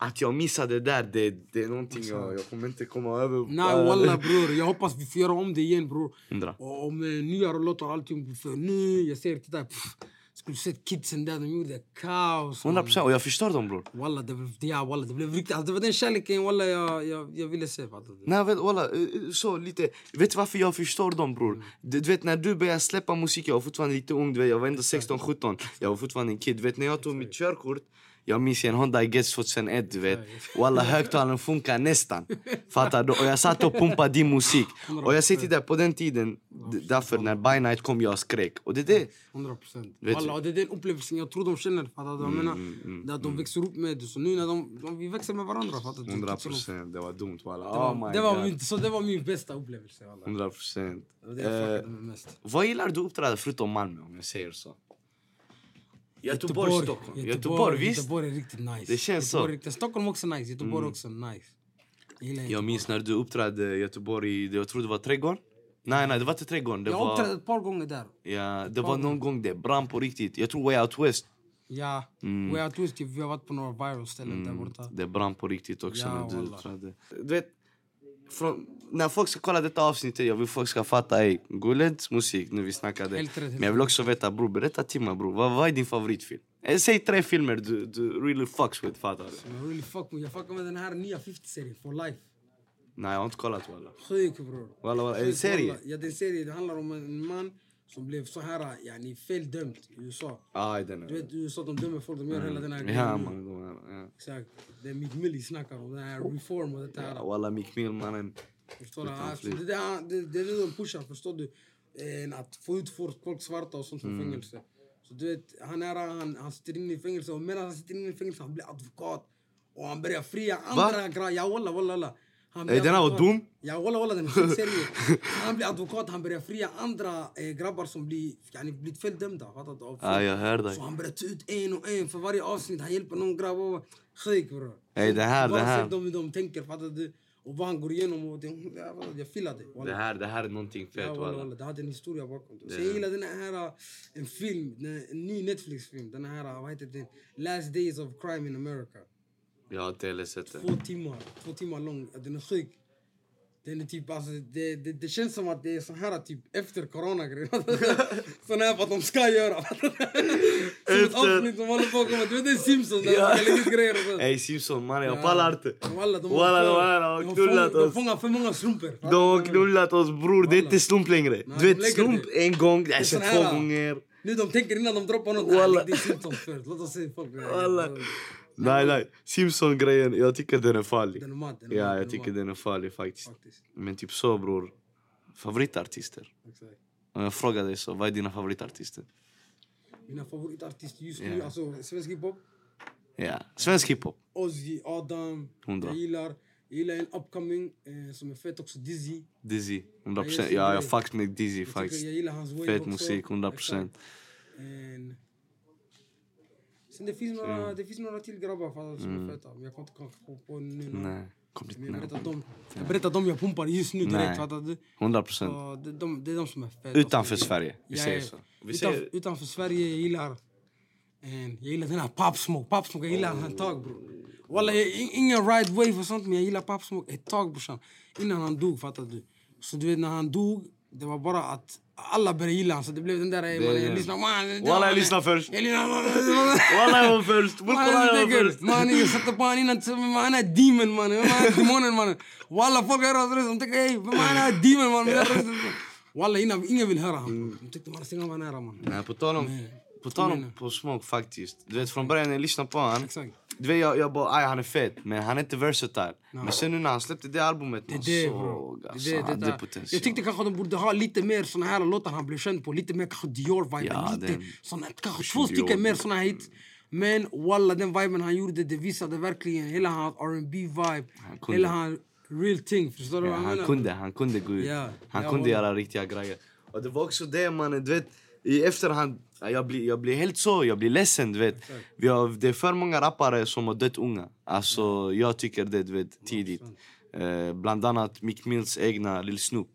Att jag missade det där, det, det är någonting jag, jag kommer inte komma över. Nej walla bror, jag hoppas vi får göra om det igen bror. Och om eh, nya låtar och allting. För nu, jag ser titta. Pff, skulle sett kidsen där, de gjorde kaos. 100 procent, och jag förstår dem bror. Walla, det blev, ja, walla, det blev riktigt. Alltså, det var den kärleken walla, jag, jag, jag ville se. Nej, vet, walla, eh, så lite. Vet du varför jag förstår dem bror? Du, du vet när du började släppa musik, jag var fortfarande lite ung, du vet, jag var ändå 16-17. Jag var fortfarande en kid. Du vet när jag tog mitt körkort, jag minns en Honda Gets 2001 du vet. Walla högtalaren funkar nästan. Fattar du? Och jag satt och pumpade din musik. Och jag till dig, på den tiden, därför när By Night kom jag skrek. Och det är det. 100 procent. Walla, det är den upplevelsen jag tror de känner. Fattar du menar? Det är att de växer upp med det. Så nu när de, de vi växer med varandra. Fattar du? 100 Så de- procent, det var dumt walla. Oh det, var god. min, så det var min bästa upplevelse. walla. 100 procent. Det var det jag med mest. Vad gillar du att uppträda förutom Malmö om jag säger så? Göteborg, Stockholm. Göteborg, visst. Göteborg är riktigt nice. Det känns så. Göteborg är riktigt, Stockholm också nice, Göteborg också nice. Jag Jag Göteborg. minns när du uppträdde i Göteborg, jag tror det var Trädgården? Nej, nej, det var inte Trädgården. Det Jag var, ett par gånger där. ja, det var någon gång det brann på riktigt. Jag tror Way Out West. Ja, Mm. Way Out West, vi har varit på några viral ställen där borta. Det brann på riktigt också Ja, när du uppträdde. Du vet, från, när folk ska kolla detta avsnittet, jag vill folk ska fatta, ey, Guleds musik, nu vi snackade. Helt rätt, Men jag vill också veta, bror, berätta till mig bror, vad, vad är din favoritfilm? Eh, Säg tre filmer du, du really fucks with, fattar du? Really fuck med, jag fuckar med den här nya 50-serien, For Life. Nej, jag har inte kollat walla. Sjuk bror. Walla, walla, är en serie? Ja, det är en serie. Det handlar om en man som blev så här, yani feldömd i USA. Aj, den Du är... vet i USA, de dömer folk, de gör hela den här Ja, grejen. man. de är- Ja. Exakt. Det är Meek Millie snackar om, den här reform och det här. Ja, Walla, Mick Mill, mannen. Förstår du? Alltså, det, det, det, det är det de pushar, förstår du? Eh, att få ut folk, svarta och sånt från Mm. fängelse. Så du vet, han, är, han, han sitter inne i fängelse och medan han sitter inne i fängelse han blir advokat. Och han börjar fria andra grejer. Ja walla walla walla. Han Eh, den här dum? Ja walla walla den är seriös. Han blir advokat, han börjar fria andra eh, grabbar som blir, yani, blivit? Av Ja, jag hör dig. Så han börjar ta ut en och en för varje avsnitt. Han hjälper någon grabb. och- Sjuk bror. Det här, det här. se dem hur de tänker, fattar du? Och vad han går igenom. Och det, jag gillar det. walla. Det här, det här är någonting fett, Ja, walla, walla. det hade en historia bakom det. Så jag gillar den här, äh, en film, den- en ny Netflix-film. Den här, äh, vad heter den? Last Days of Crime in America. Jag har inte heller sett det. Två timmar, två timmar lång. Den är sjuk. Den är typ, alltså, det, det, det känns som att det är så här typ efter corona-grejen. Sån här för att de ska göra. Som ett Efter- avsnitt som håller på att komma. Du vet det är Simpsons, där Ja. de lägga ut grejer och. Ey Simpson, mannen, jag Ja. pallar inte. Walla, de har knullat fång- De oss. fångar för många strumpor. De har knullat oss bror, det är inte slump längre. Du vet lägger slump en gång, sån två gånger. Nu de tänker innan de droppar något. Walla. Det är Simpsons först. Låt oss se folk. Walla. Nej nej, Simpson-grejen, jag tycker den är farlig. Den är mad. Den är Ja, mad, jag tycker mad. den är farlig faktiskt. Faktiskt. Men typ så bror, favoritartister. Exakt. Om jag frågar dig så, vad är dina favoritartister? Mina favoritartister just nu, Ja. alltså svensk hiphop. Ja, svensk hiphop. Ozzy, Adam. Hundra. Jag gillar, jag gillar en upcoming eh, som är fet också, Dizzy. Dizzy, 100%. Ja, just det, Ja, jag fucks med Dizzy faktiskt. jag gillar hans Fet musik, 100%. Exakt. En... Sen det finns några, det finns några till grabbar för, som är feta. Men jag kan inte komma på nu. Nej, kom lite jag berättar dem, jag pumpar just nu direkt. Fattar du? 100%. Så det, de, det är de som är feta. Utanför Sverige, vi säger så. Vi Utanför, säger... utanför Sverige, jag gillar... En, jag gillar den här Pop Smoke. Pop Smoke, jag gillar han ett tag bror. Walla, ingen right wave och sånt, men jag gillar Pop Smoke ett tag brorsan. Innan han dog, fattar du? Så du vet, när han dog, det var bara att alla började gilla honom. Så det blev den där, ey, Det- man, jag lyssnar... Man, Walla, jag lyssnar först. Walla jag var först! Walla jag var först! man, jag satte på honom innan, han är demon mannen. Vem är demonen mannen? Walla, folk hör hans röst, de tänker ey, vem är demon mannen? Walla, innan, ingen vill höra honom. De tyckte man stänger var nära man. Nej, på tal om... På tal om på Smoke faktiskt. Du vet från början när jag lyssnade på honom. Exakt. Du vet jag, jag bara aj han är fet men han är inte versatile. Men sen nu när han släppte det albumet Det man det såg. Det alltså, är det, han det hade potential. Jag tyckte kanske de borde ha lite mer såna här låtar han blev känd på. Lite mer kanske Dior-viben. Ja, lite den- såna, kanske två stycken mer såna hits. Men walla den viben han gjorde det visade verkligen hela hans R&B vibe kunde. Hela hans real thing. Förstår du Ja, vad jag han menar? kunde, han kunde gå ut. Ja, Han ja, kunde göra riktiga grejer. Och det var också det mannen, du vet. I efterhand, ja, jag blir, jag blir helt så, jag blir ledsen du vet. Vi har, det är för många rappare som har dött unga. Alltså jag tycker det du vet, tidigt. Eh, bland annat Mick Mills egna Lil Snoop.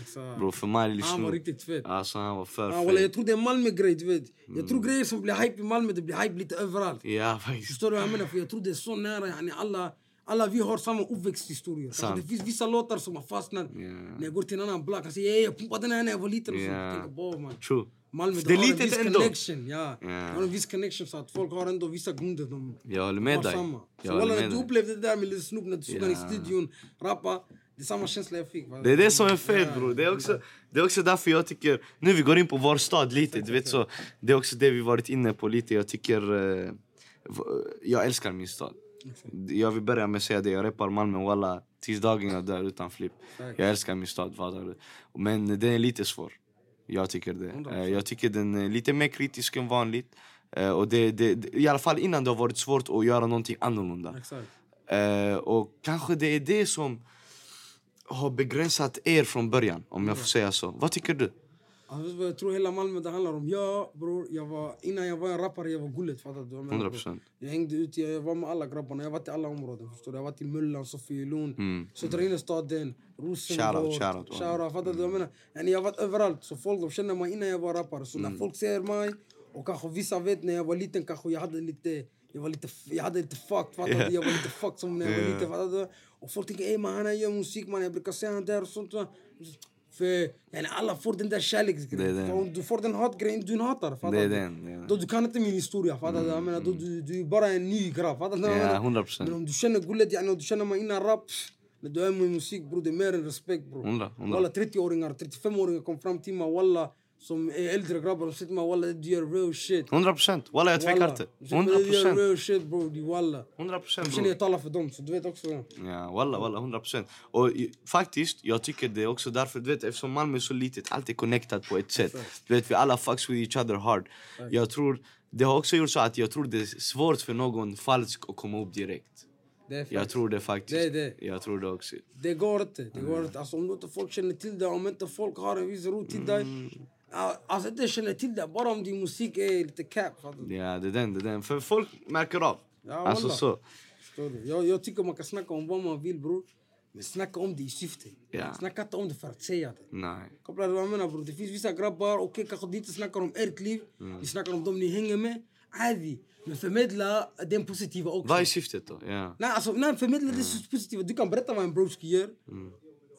Exakt. Bro, för mig Lil Han var Snoop. riktigt fet. Alltså han var för Ja, walla, jag fet. tror det är en Malmö-grej, du vet. Jag tror grejer som blir hype i Malmö, det blir hype lite överallt. Ja faktiskt. Förstår du vad jag menar? För jag tror det är så nära. Yani alla, alla vi har samma uppväxthistorier. Sant. Det finns vissa låtar som har fastnat. När jag går till en annan block, han säger "Ey, jag pumpade den här när jag var liten. Och så. Ja. Jag tänker, "Bow, man. True. Malmö, Det har en viss ändå. connection. Ja. Ja. Har en viss connection så att folk har ändå vissa grunder. De Jag håller med dig. samma. Så Jag walla, när du upplevde det där med Lil Snoop, när du såg Ja. i studion rappa. Det är samma känsla jag fick. va? Det är det som är fet bror. Det är också, det är också därför jag tycker, nu vi går in på vår stad lite, du vet så. Det är också det vi varit inne på lite. Jag tycker, eh, jag älskar min stad. Jag vill börja med att säga det, jag reppar Malmö walla tills dagen jag dör utan flipp. Jag älskar min stad, du? Men den är lite svår. Jag tycker det. Eh, Jag tycker den är lite mer kritisk än vanligt. Eh, Och det, det, I alla fall innan det har varit svårt att göra någonting annorlunda. Exakt. Eh, och kanske det är det som har begränsat er från början, om jag får säga så. Vad tycker du? Alltså, jag tror hela Malmö det handlar om? Ja bror, jag var, innan jag var en rappare jag var gullet fattar du? jag menar, 100 bror? procent. Jag hängde ute, jag var med alla grabbarna, jag varit i alla områden förstår du? Jag varit i Möllan, Sofielund, Mm. Södra innerstaden, Rosengård, Shoutout, shoutout, fattar du jag menar? Jag varit överallt, så folk de känner mig innan jag var rappare. Så Mm. när folk ser mig, och kanske vissa vet när jag var liten kanske jag hade lite jag var lite, jag hade lite fucked, fattar Yeah. Jag var lite fucked som när jag var Yeah. liten, fattar du? Och folk tänker ey man han gör musik man, jag brukar se han där och sånt. För yani, alla får den där kärleksgrejen. Om du får den hatgrejen, du hatare. Fattar Det är den, ja. Då du kan inte min historia, fattar du? Jag menar, då du, du är bara en ny grabb, fattar du? Ja, menar? 100 procent. Men om du känner gullet, yani, om du känner mig innan rap, när du är med musik bror, det är mer än respekt bror. Hundra, hundra. Walla 30-åringar, 35-åringar kom fram till mig, walla, som är äldre grabbar, de till mig walla du gör real shit. 100 procent. Walla jag tvekar inte. De säger, 100 Du gör procent. real shit bror, walla. 100 Jag procent känner jag talar för dem, så du vet också. Ja. Ja, walla, walla, 100 procent. Och faktiskt, jag tycker det är också därför, du vet, eftersom Malmö är så litet, allt är connectat på ett sätt. Du vet, vi alla fucks with each other hard. Jag tror, det har också gjort så att jag tror det är svårt för någon falsk att komma upp direkt. Jag tror det faktiskt. Det det. Jag tror det också. Det går inte. Det går inte. Alltså, om inte folk känner till det, om inte folk har en viss ro till dig. Mm. Ja, Alltså inte känner till det, bara om din musik är lite cap. du? Ja, det är den, det är den. För folk märker av. Ja, alltså så. Du? Jag, jag tycker man kan snacka om vad man vill bror. Men snacka om det i syfte. Ja. Snacka inte om det för att säga det. Nej. Kopplar du vad jag menar bror? Det finns vissa grabbar, okej kanske de inte snackar om ert liv. Mm. De snackar om dem ni hänger med. Adi. Men förmedla den positiva också. Vad är syftet då? Ja. Nej, alltså, nej förmedla Mm. det positiva. Du kan berätta vad en broski gör.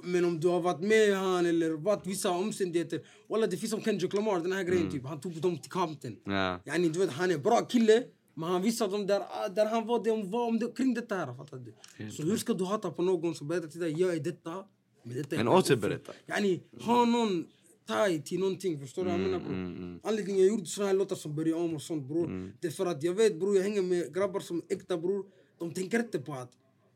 Men om du har varit med han eller varit vissa omständigheter. Walla det finns som Kendrick Lamar, den här grejen Mm. typ. Han tog dem till Compton. Ja. Yani, du vet, han är bra kille. Men han visade dem där, ah, där han var, de var om det, kring detta här. Fattar du? Så hur ska du hata på någon som berättar till dig, jag är detta. Men, detta är Men återberätta. offer." Yani, ha någon taj till någonting. Förstår du vad jag menar bror? Anledningen jag gjorde såna här låtar som börjar om och sånt bror. Det är för att jag vet bror, jag hänger med grabbar som är äkta bror. De tänker inte på att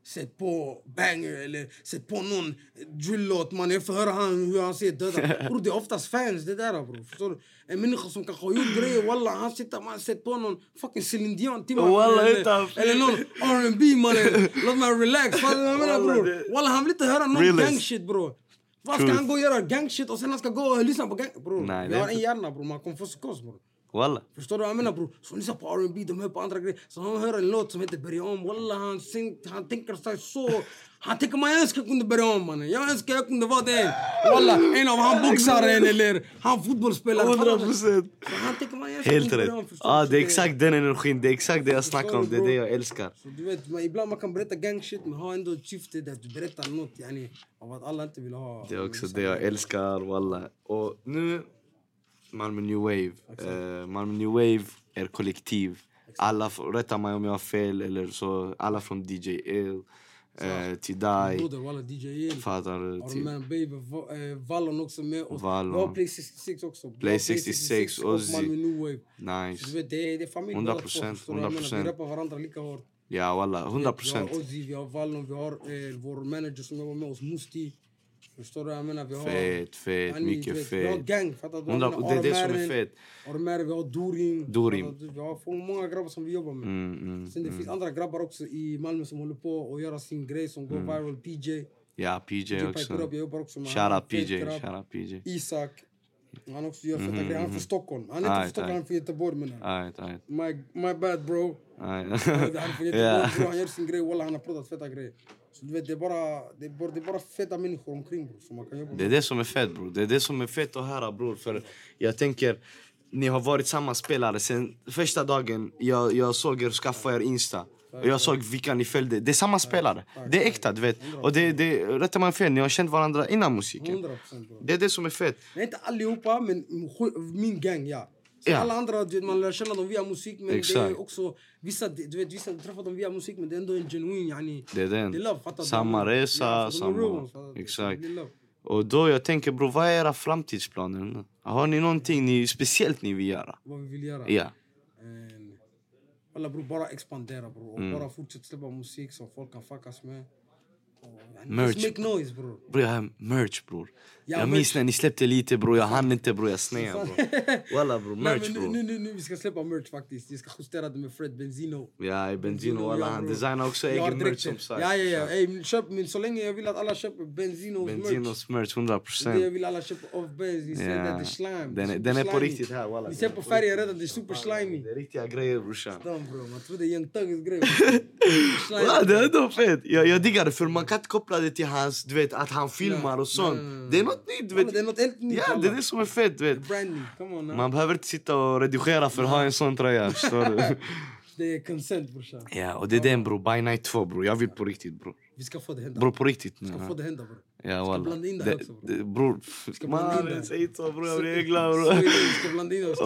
Sätt på banger eller sätt på någon drill-låt man. Jag får höra han, hur han ser döda. Bror det är oftast fans det där bror. Förstår du? En människa som kanske har gjort grejer walla han sitter man sätter på någon fucking Celine Dion till man. Walla, eller, eller någon R&B mannen. Låt mig relax. Fattar du vad jag menar bror? Walla han vill inte höra någon Realist. gang shit bror. Vad ska han gå och göra gang shit och sen han ska gå och lyssna på gang... Bror, är har en hjärna bror, man kommer få psykos bror. Walla. Förstår du vad jag menar bror? Så lyssnar på R&B, de hör på andra grejer. Så han hör en låt som heter Börja om. Walla han, han tänker sig så. Han tänker man jag önskar jag kunde börja om mannen. Jag önskar jag kunde vara den. Walla en av han boxaren eller han fotbollsspelaren. 100 procent. Han tänker man jag önskar Helt rätt. om. Så det är exakt den energin. Det är exakt det jag snackar om. Det är det jag älskar. Så du vet, man, ibland man kan berätta gang shit men ha ändå ett syfte där du berättar något yani, av att alla inte vill ha... Det är också det jag älskar, walla. Och nu, Malmö New Wave. Eh, Malmö New Wave är kollektiv. Alla, får- rätta mig om jag har fel, eller så, alla från DJ El eh, till dig. Fattar du? Till, Arman Baby, eh, Vallon också med. Och Vallon. Play 66 också. Play 66, och Ozzy. Malmö New Wave. Så nice. du vet, det är, det är familj 100 båda två, procent, förstår du vad jag menar? 100%. Vi rappar varandra lika hårt. Ja, walla. 100 Vi har procent. Ozzy, vi har Vallon, vi har eh, vår manager som jobbar med oss, Musti. Förstår du jag menar? Vi har... Fet, fet, Yani, du mycket vet, Vi har gang, fattar du? vad jag 100, menar? det är det som är Armaren, fet. Armaren, vi har fattar du? Vi har för många grabbar som vi jobbar med. Mm, mm. Sen det finns andra grabbar också i Malmö som håller på att göra sin grej som går viral. PJ. Ja, PJ PJ också. Up, jag jobbar också med Fet PJ, out PJ. Isak. Han också gör feta grejer. Han är från Stockholm. Han är inte från Stockholm, han är från Göteborg menar jag. My, my bad bro. Han är från Göteborg. Han gör sin grej. Walla han har pratat feta grejer. Så du vet, det är bara, det är bara, det är bara feta människor omkring bror. Som man kan jobba Det är det som är fett bror. Det är det som är fett att höra bror. För jag tänker, ni har varit samma spelare sen första dagen jag, jag såg er skaffa er Insta. Och jag såg vilka ni följde. Det är samma spelare. Det är äkta du vet. Och det, det, rätta mig fel, ni har känt varandra innan musiken. 100 procent bror. Det är det som är fett. Nej, inte allihopa, men min gang, ja. Sen Ja. Alla andra, vet, man lär känna dem via musik, men det Exakt. är också... Vissa, du vet, vissa träffar dem via musik, men det är ändå en genuin, yani... Det är den. Det är love, fattar du? Samma resa, Ja, samma... du? Exakt. Det. Och då jag tänker bror, vad är era framtidsplaner? Har ni någonting ni, speciellt ni vill göra? Vad vi vill göra. Ja. En- Alla bror, bara expandera bror. Och Mm. bara fortsätta släppa musik som folk kan fuckas med. Merch. Make noise bror. Bror jag har merch bror. Ja, jag merch. minns när ni släppte lite bror, jag hann inte bror, jag sneade bror. Walla bror, Nej, merch men nu, bror. nu, nu, nu, vi ska släppa merch faktiskt. Vi ska justera det med Fred Benzino. Ja, Benzino walla, han bror. designar också Jag egen merch som sagt. Ja, ja, ja. Ey, köp min, så länge jag vill att alla köper Benzinos merch. Benzinos merch, 100 Det jag procent. vill alla köpa off Benz. Vi ser Ja. det, det är slime. Den är- den är på riktigt här, walla. Ni ser på färgen redan, det är super slimy. Det är riktiga grejer brorsan. Damn bro, man är Young Thugs grej. Ja, det är ändå fett. Jag diggar det för man kan inte koppla det till hans, du vet, att han filmar och sånt. Det är något nytt, du vet. Det är något helt nytt. Ja, det är det som är fett, du vet. Brand new, come on now. Man behöver inte sitta och redigera för att ha en sån tröja, förstår du? Det är consent brorsan. Ja, och det är den bror, by night 2 bror. Jag vill på riktigt bror. Vi ska få det hända. Bror på riktigt. Vi ska ja. få det hända bror. Ja walla. blanda in det Det- också, bror. det- Bror, ska man det. säg inte så bror, jag blir glad bror. det, Vi ska blanda in oss.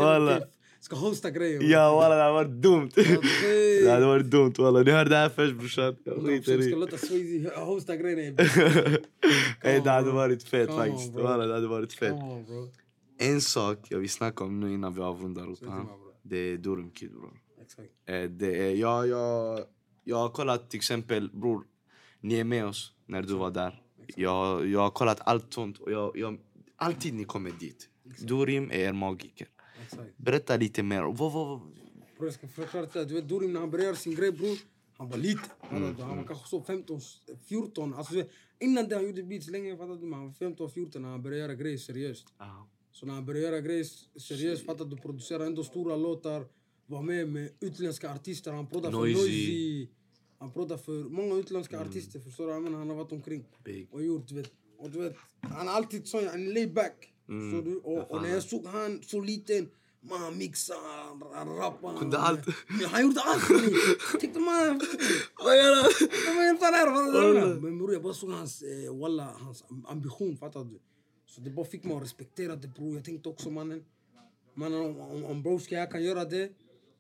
Ska hosta grejer. Ja walla, det hade varit dumt. Det hade varit dumt walla. Ni hörde det här först brorsan. Jag skiter ska i. låta Swayze hosta grejerna. Ey, Det hade varit fett Come faktiskt. Walla, det hade varit fett. On. En sak jag vill snacka om nu innan vi avrundar bror. Det är Durum Kid bror. Exakt. Eh, Det är, jag, jag, jag har kollat till exempel, bror, ni är med oss när du var där. Jag, jag har kollat allt sånt och jag, jag, alltid ni kommer dit. Durim är er magiker. Exakt. Berätta lite mer. Vad, vad? Bror jag ska förklara. Du vet Durim när han började sin grej bror. Han var liten. Mm, Han var kanske så 15, 14. Alltså, innan det han gjorde beats länge fattar du. Han var 15, 14 när han började göra grejer seriöst. Så när han började göra grejer seriöst, fattar du, producera ändå stora låtar, var med med utländska artister, han prodade för Noisy. Han prodade för många utländska artister, förstår du? Han har varit omkring Big. och gjort, du vet. Och du vet, han är alltid sån, han är back. Förstår du? Och, och när jag såg han så liten, man han rappade. Kunde allt. Han gjorde allt! Jag Tänkte man, Vad gör han? Men bror jag bara såg hans, eh, walla, hans ambition, fattar du? Så det bara fick mig att respektera det bror. Jag tänkte också mannen, mannen om, om, om broski här kan göra det,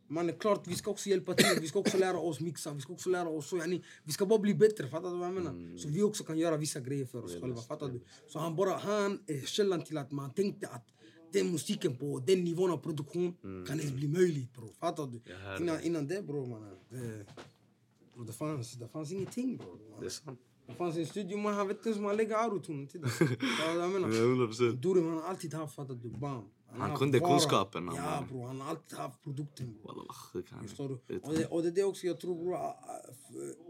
man är klart vi ska också hjälpa till, vi ska också lära oss mixa, vi ska också lära oss så, yani, vi ska bara bli bättre, fattar du vad jag menar? Så vi också kan göra vissa grejer för oss själva, fattar du? Så han bara, han är källan till att man tänkte att den musiken på den nivån av produktion kan ens bli möjligt bror, fattar du? Innan, innan det bror mannen, det, bro, det, fanns, det fanns ingenting bror. Det är sant. Det fanns en studio, man han vet inte ens om han lägger autotune till det. Fattar du vad jag menar? 100 procent. Durim han har alltid haft, fattar du, bam. Han kunde vara. kunskapen, han Ja bror, han har alltid haft produkten. Wallah. Förstår du? Och det, och det är det också jag tror a-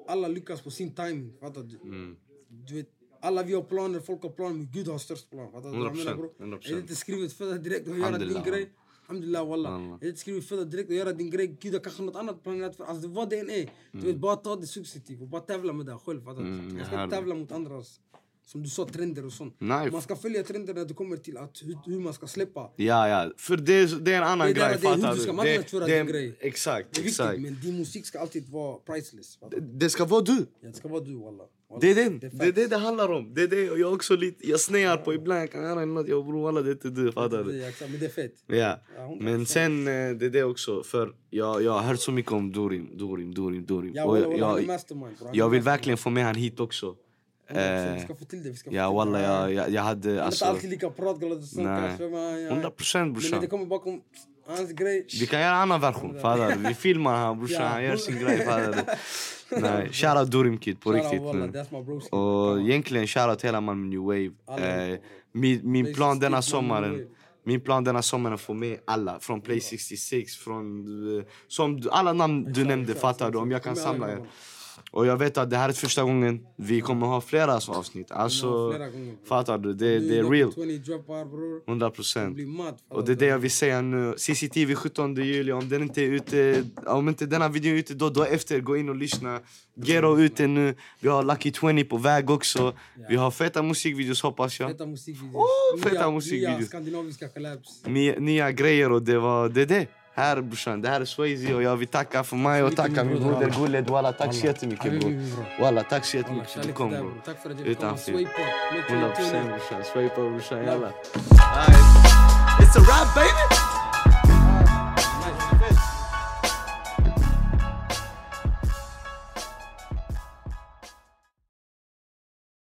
alla lyckas på sin timing, fattar du? Mm. Du vet, alla vi har planer, folk har planer, men Gud har störst plan. Fattar du vad jag 100%, menar bror? 100%. Är det inte skrivet födda direkt och göra din grej? Alhamdulillah wallah. Är det inte skrivet födda direkt och göra din grej? Gud har kanske något annat planerat för Alltså vad det än är. Du vet, bara ta det successivt och bara tävla med det själv. Fattar du? Mm, Man ska tävla mot andras, som du sa, trender och sånt. Nej. Man ska följa trender när det kommer till att, hur, hur man ska släppa. Ja, ja. För det, det är en annan Det är grej, det är hur fattar du ska marknadsföra det, din det, grej. Exakt, Det är viktigt, exakt. men din musik ska alltid vara priceless. fattar du? Det ska vara du. Ja, det ska vara du wallah. Det är den. Det Det är det det handlar om. Det är det jag också lite, jag snear på ibland. Jag kan göra något, jag bror walla det är inte du, fattar du? Det Men det är fett. Ja, men sen eh, det är det också, för jag, jag har hört så mycket om Durim, Durim, Durim, Durim. Ja, jag, är jag vill verkligen få med han hit också. 100%, Vi Eh, ska få till det. Vi ska ja walla, jag, jag, jag hade är inte alltså... alltid lika Nej. kanske. Men, ja, 100 procent men när det brorsan. kommer bakom hans grej. Vi kan göra en annan version, fattar du? Vi filmar han brorsan, han gör sin grej, fattar du? Nej, shoutout Durim Kid på riktigt. Och egentligen shoutout hela Malmö New Wave. Eh, min, min plan denna 66, Malmö New sommaren min plan denna sommaren är att få med alla. Från Play 66, från... eh, Som du- alla namn du nämnde, fattar du? Om jag kan samla er. Och jag vet att det här är första gången vi kommer ha flera så avsnitt. Alltså, flera fattar du? Det, det är real. 20 droppar bror. 100 Det procent. Och det är det jag vill säga nu. CCTV 17 juli, om den inte är ute, om inte denna videon är ute då, då efter, gå in och lyssna. Gero ute nu, vi har Lucky 20 på väg också. Vi har feta musikvideos hoppas jag. Feta musikvideos. Oh, feta Nya- musikvideos. Nya skandinaviska collabs. Nya, nya grejer och det var det. Är det. Här brorsan, det här är Swayze och jag vill tacka för mig och tacka min broder Guled. Walla tack så jättemycket bror. Walla tack så jättemycket för att du kom bror. Tack för att. Swaypot. Make sure 100 you tune in. procent brorsan. Swipa brorsan, jalla. It's a rap baby!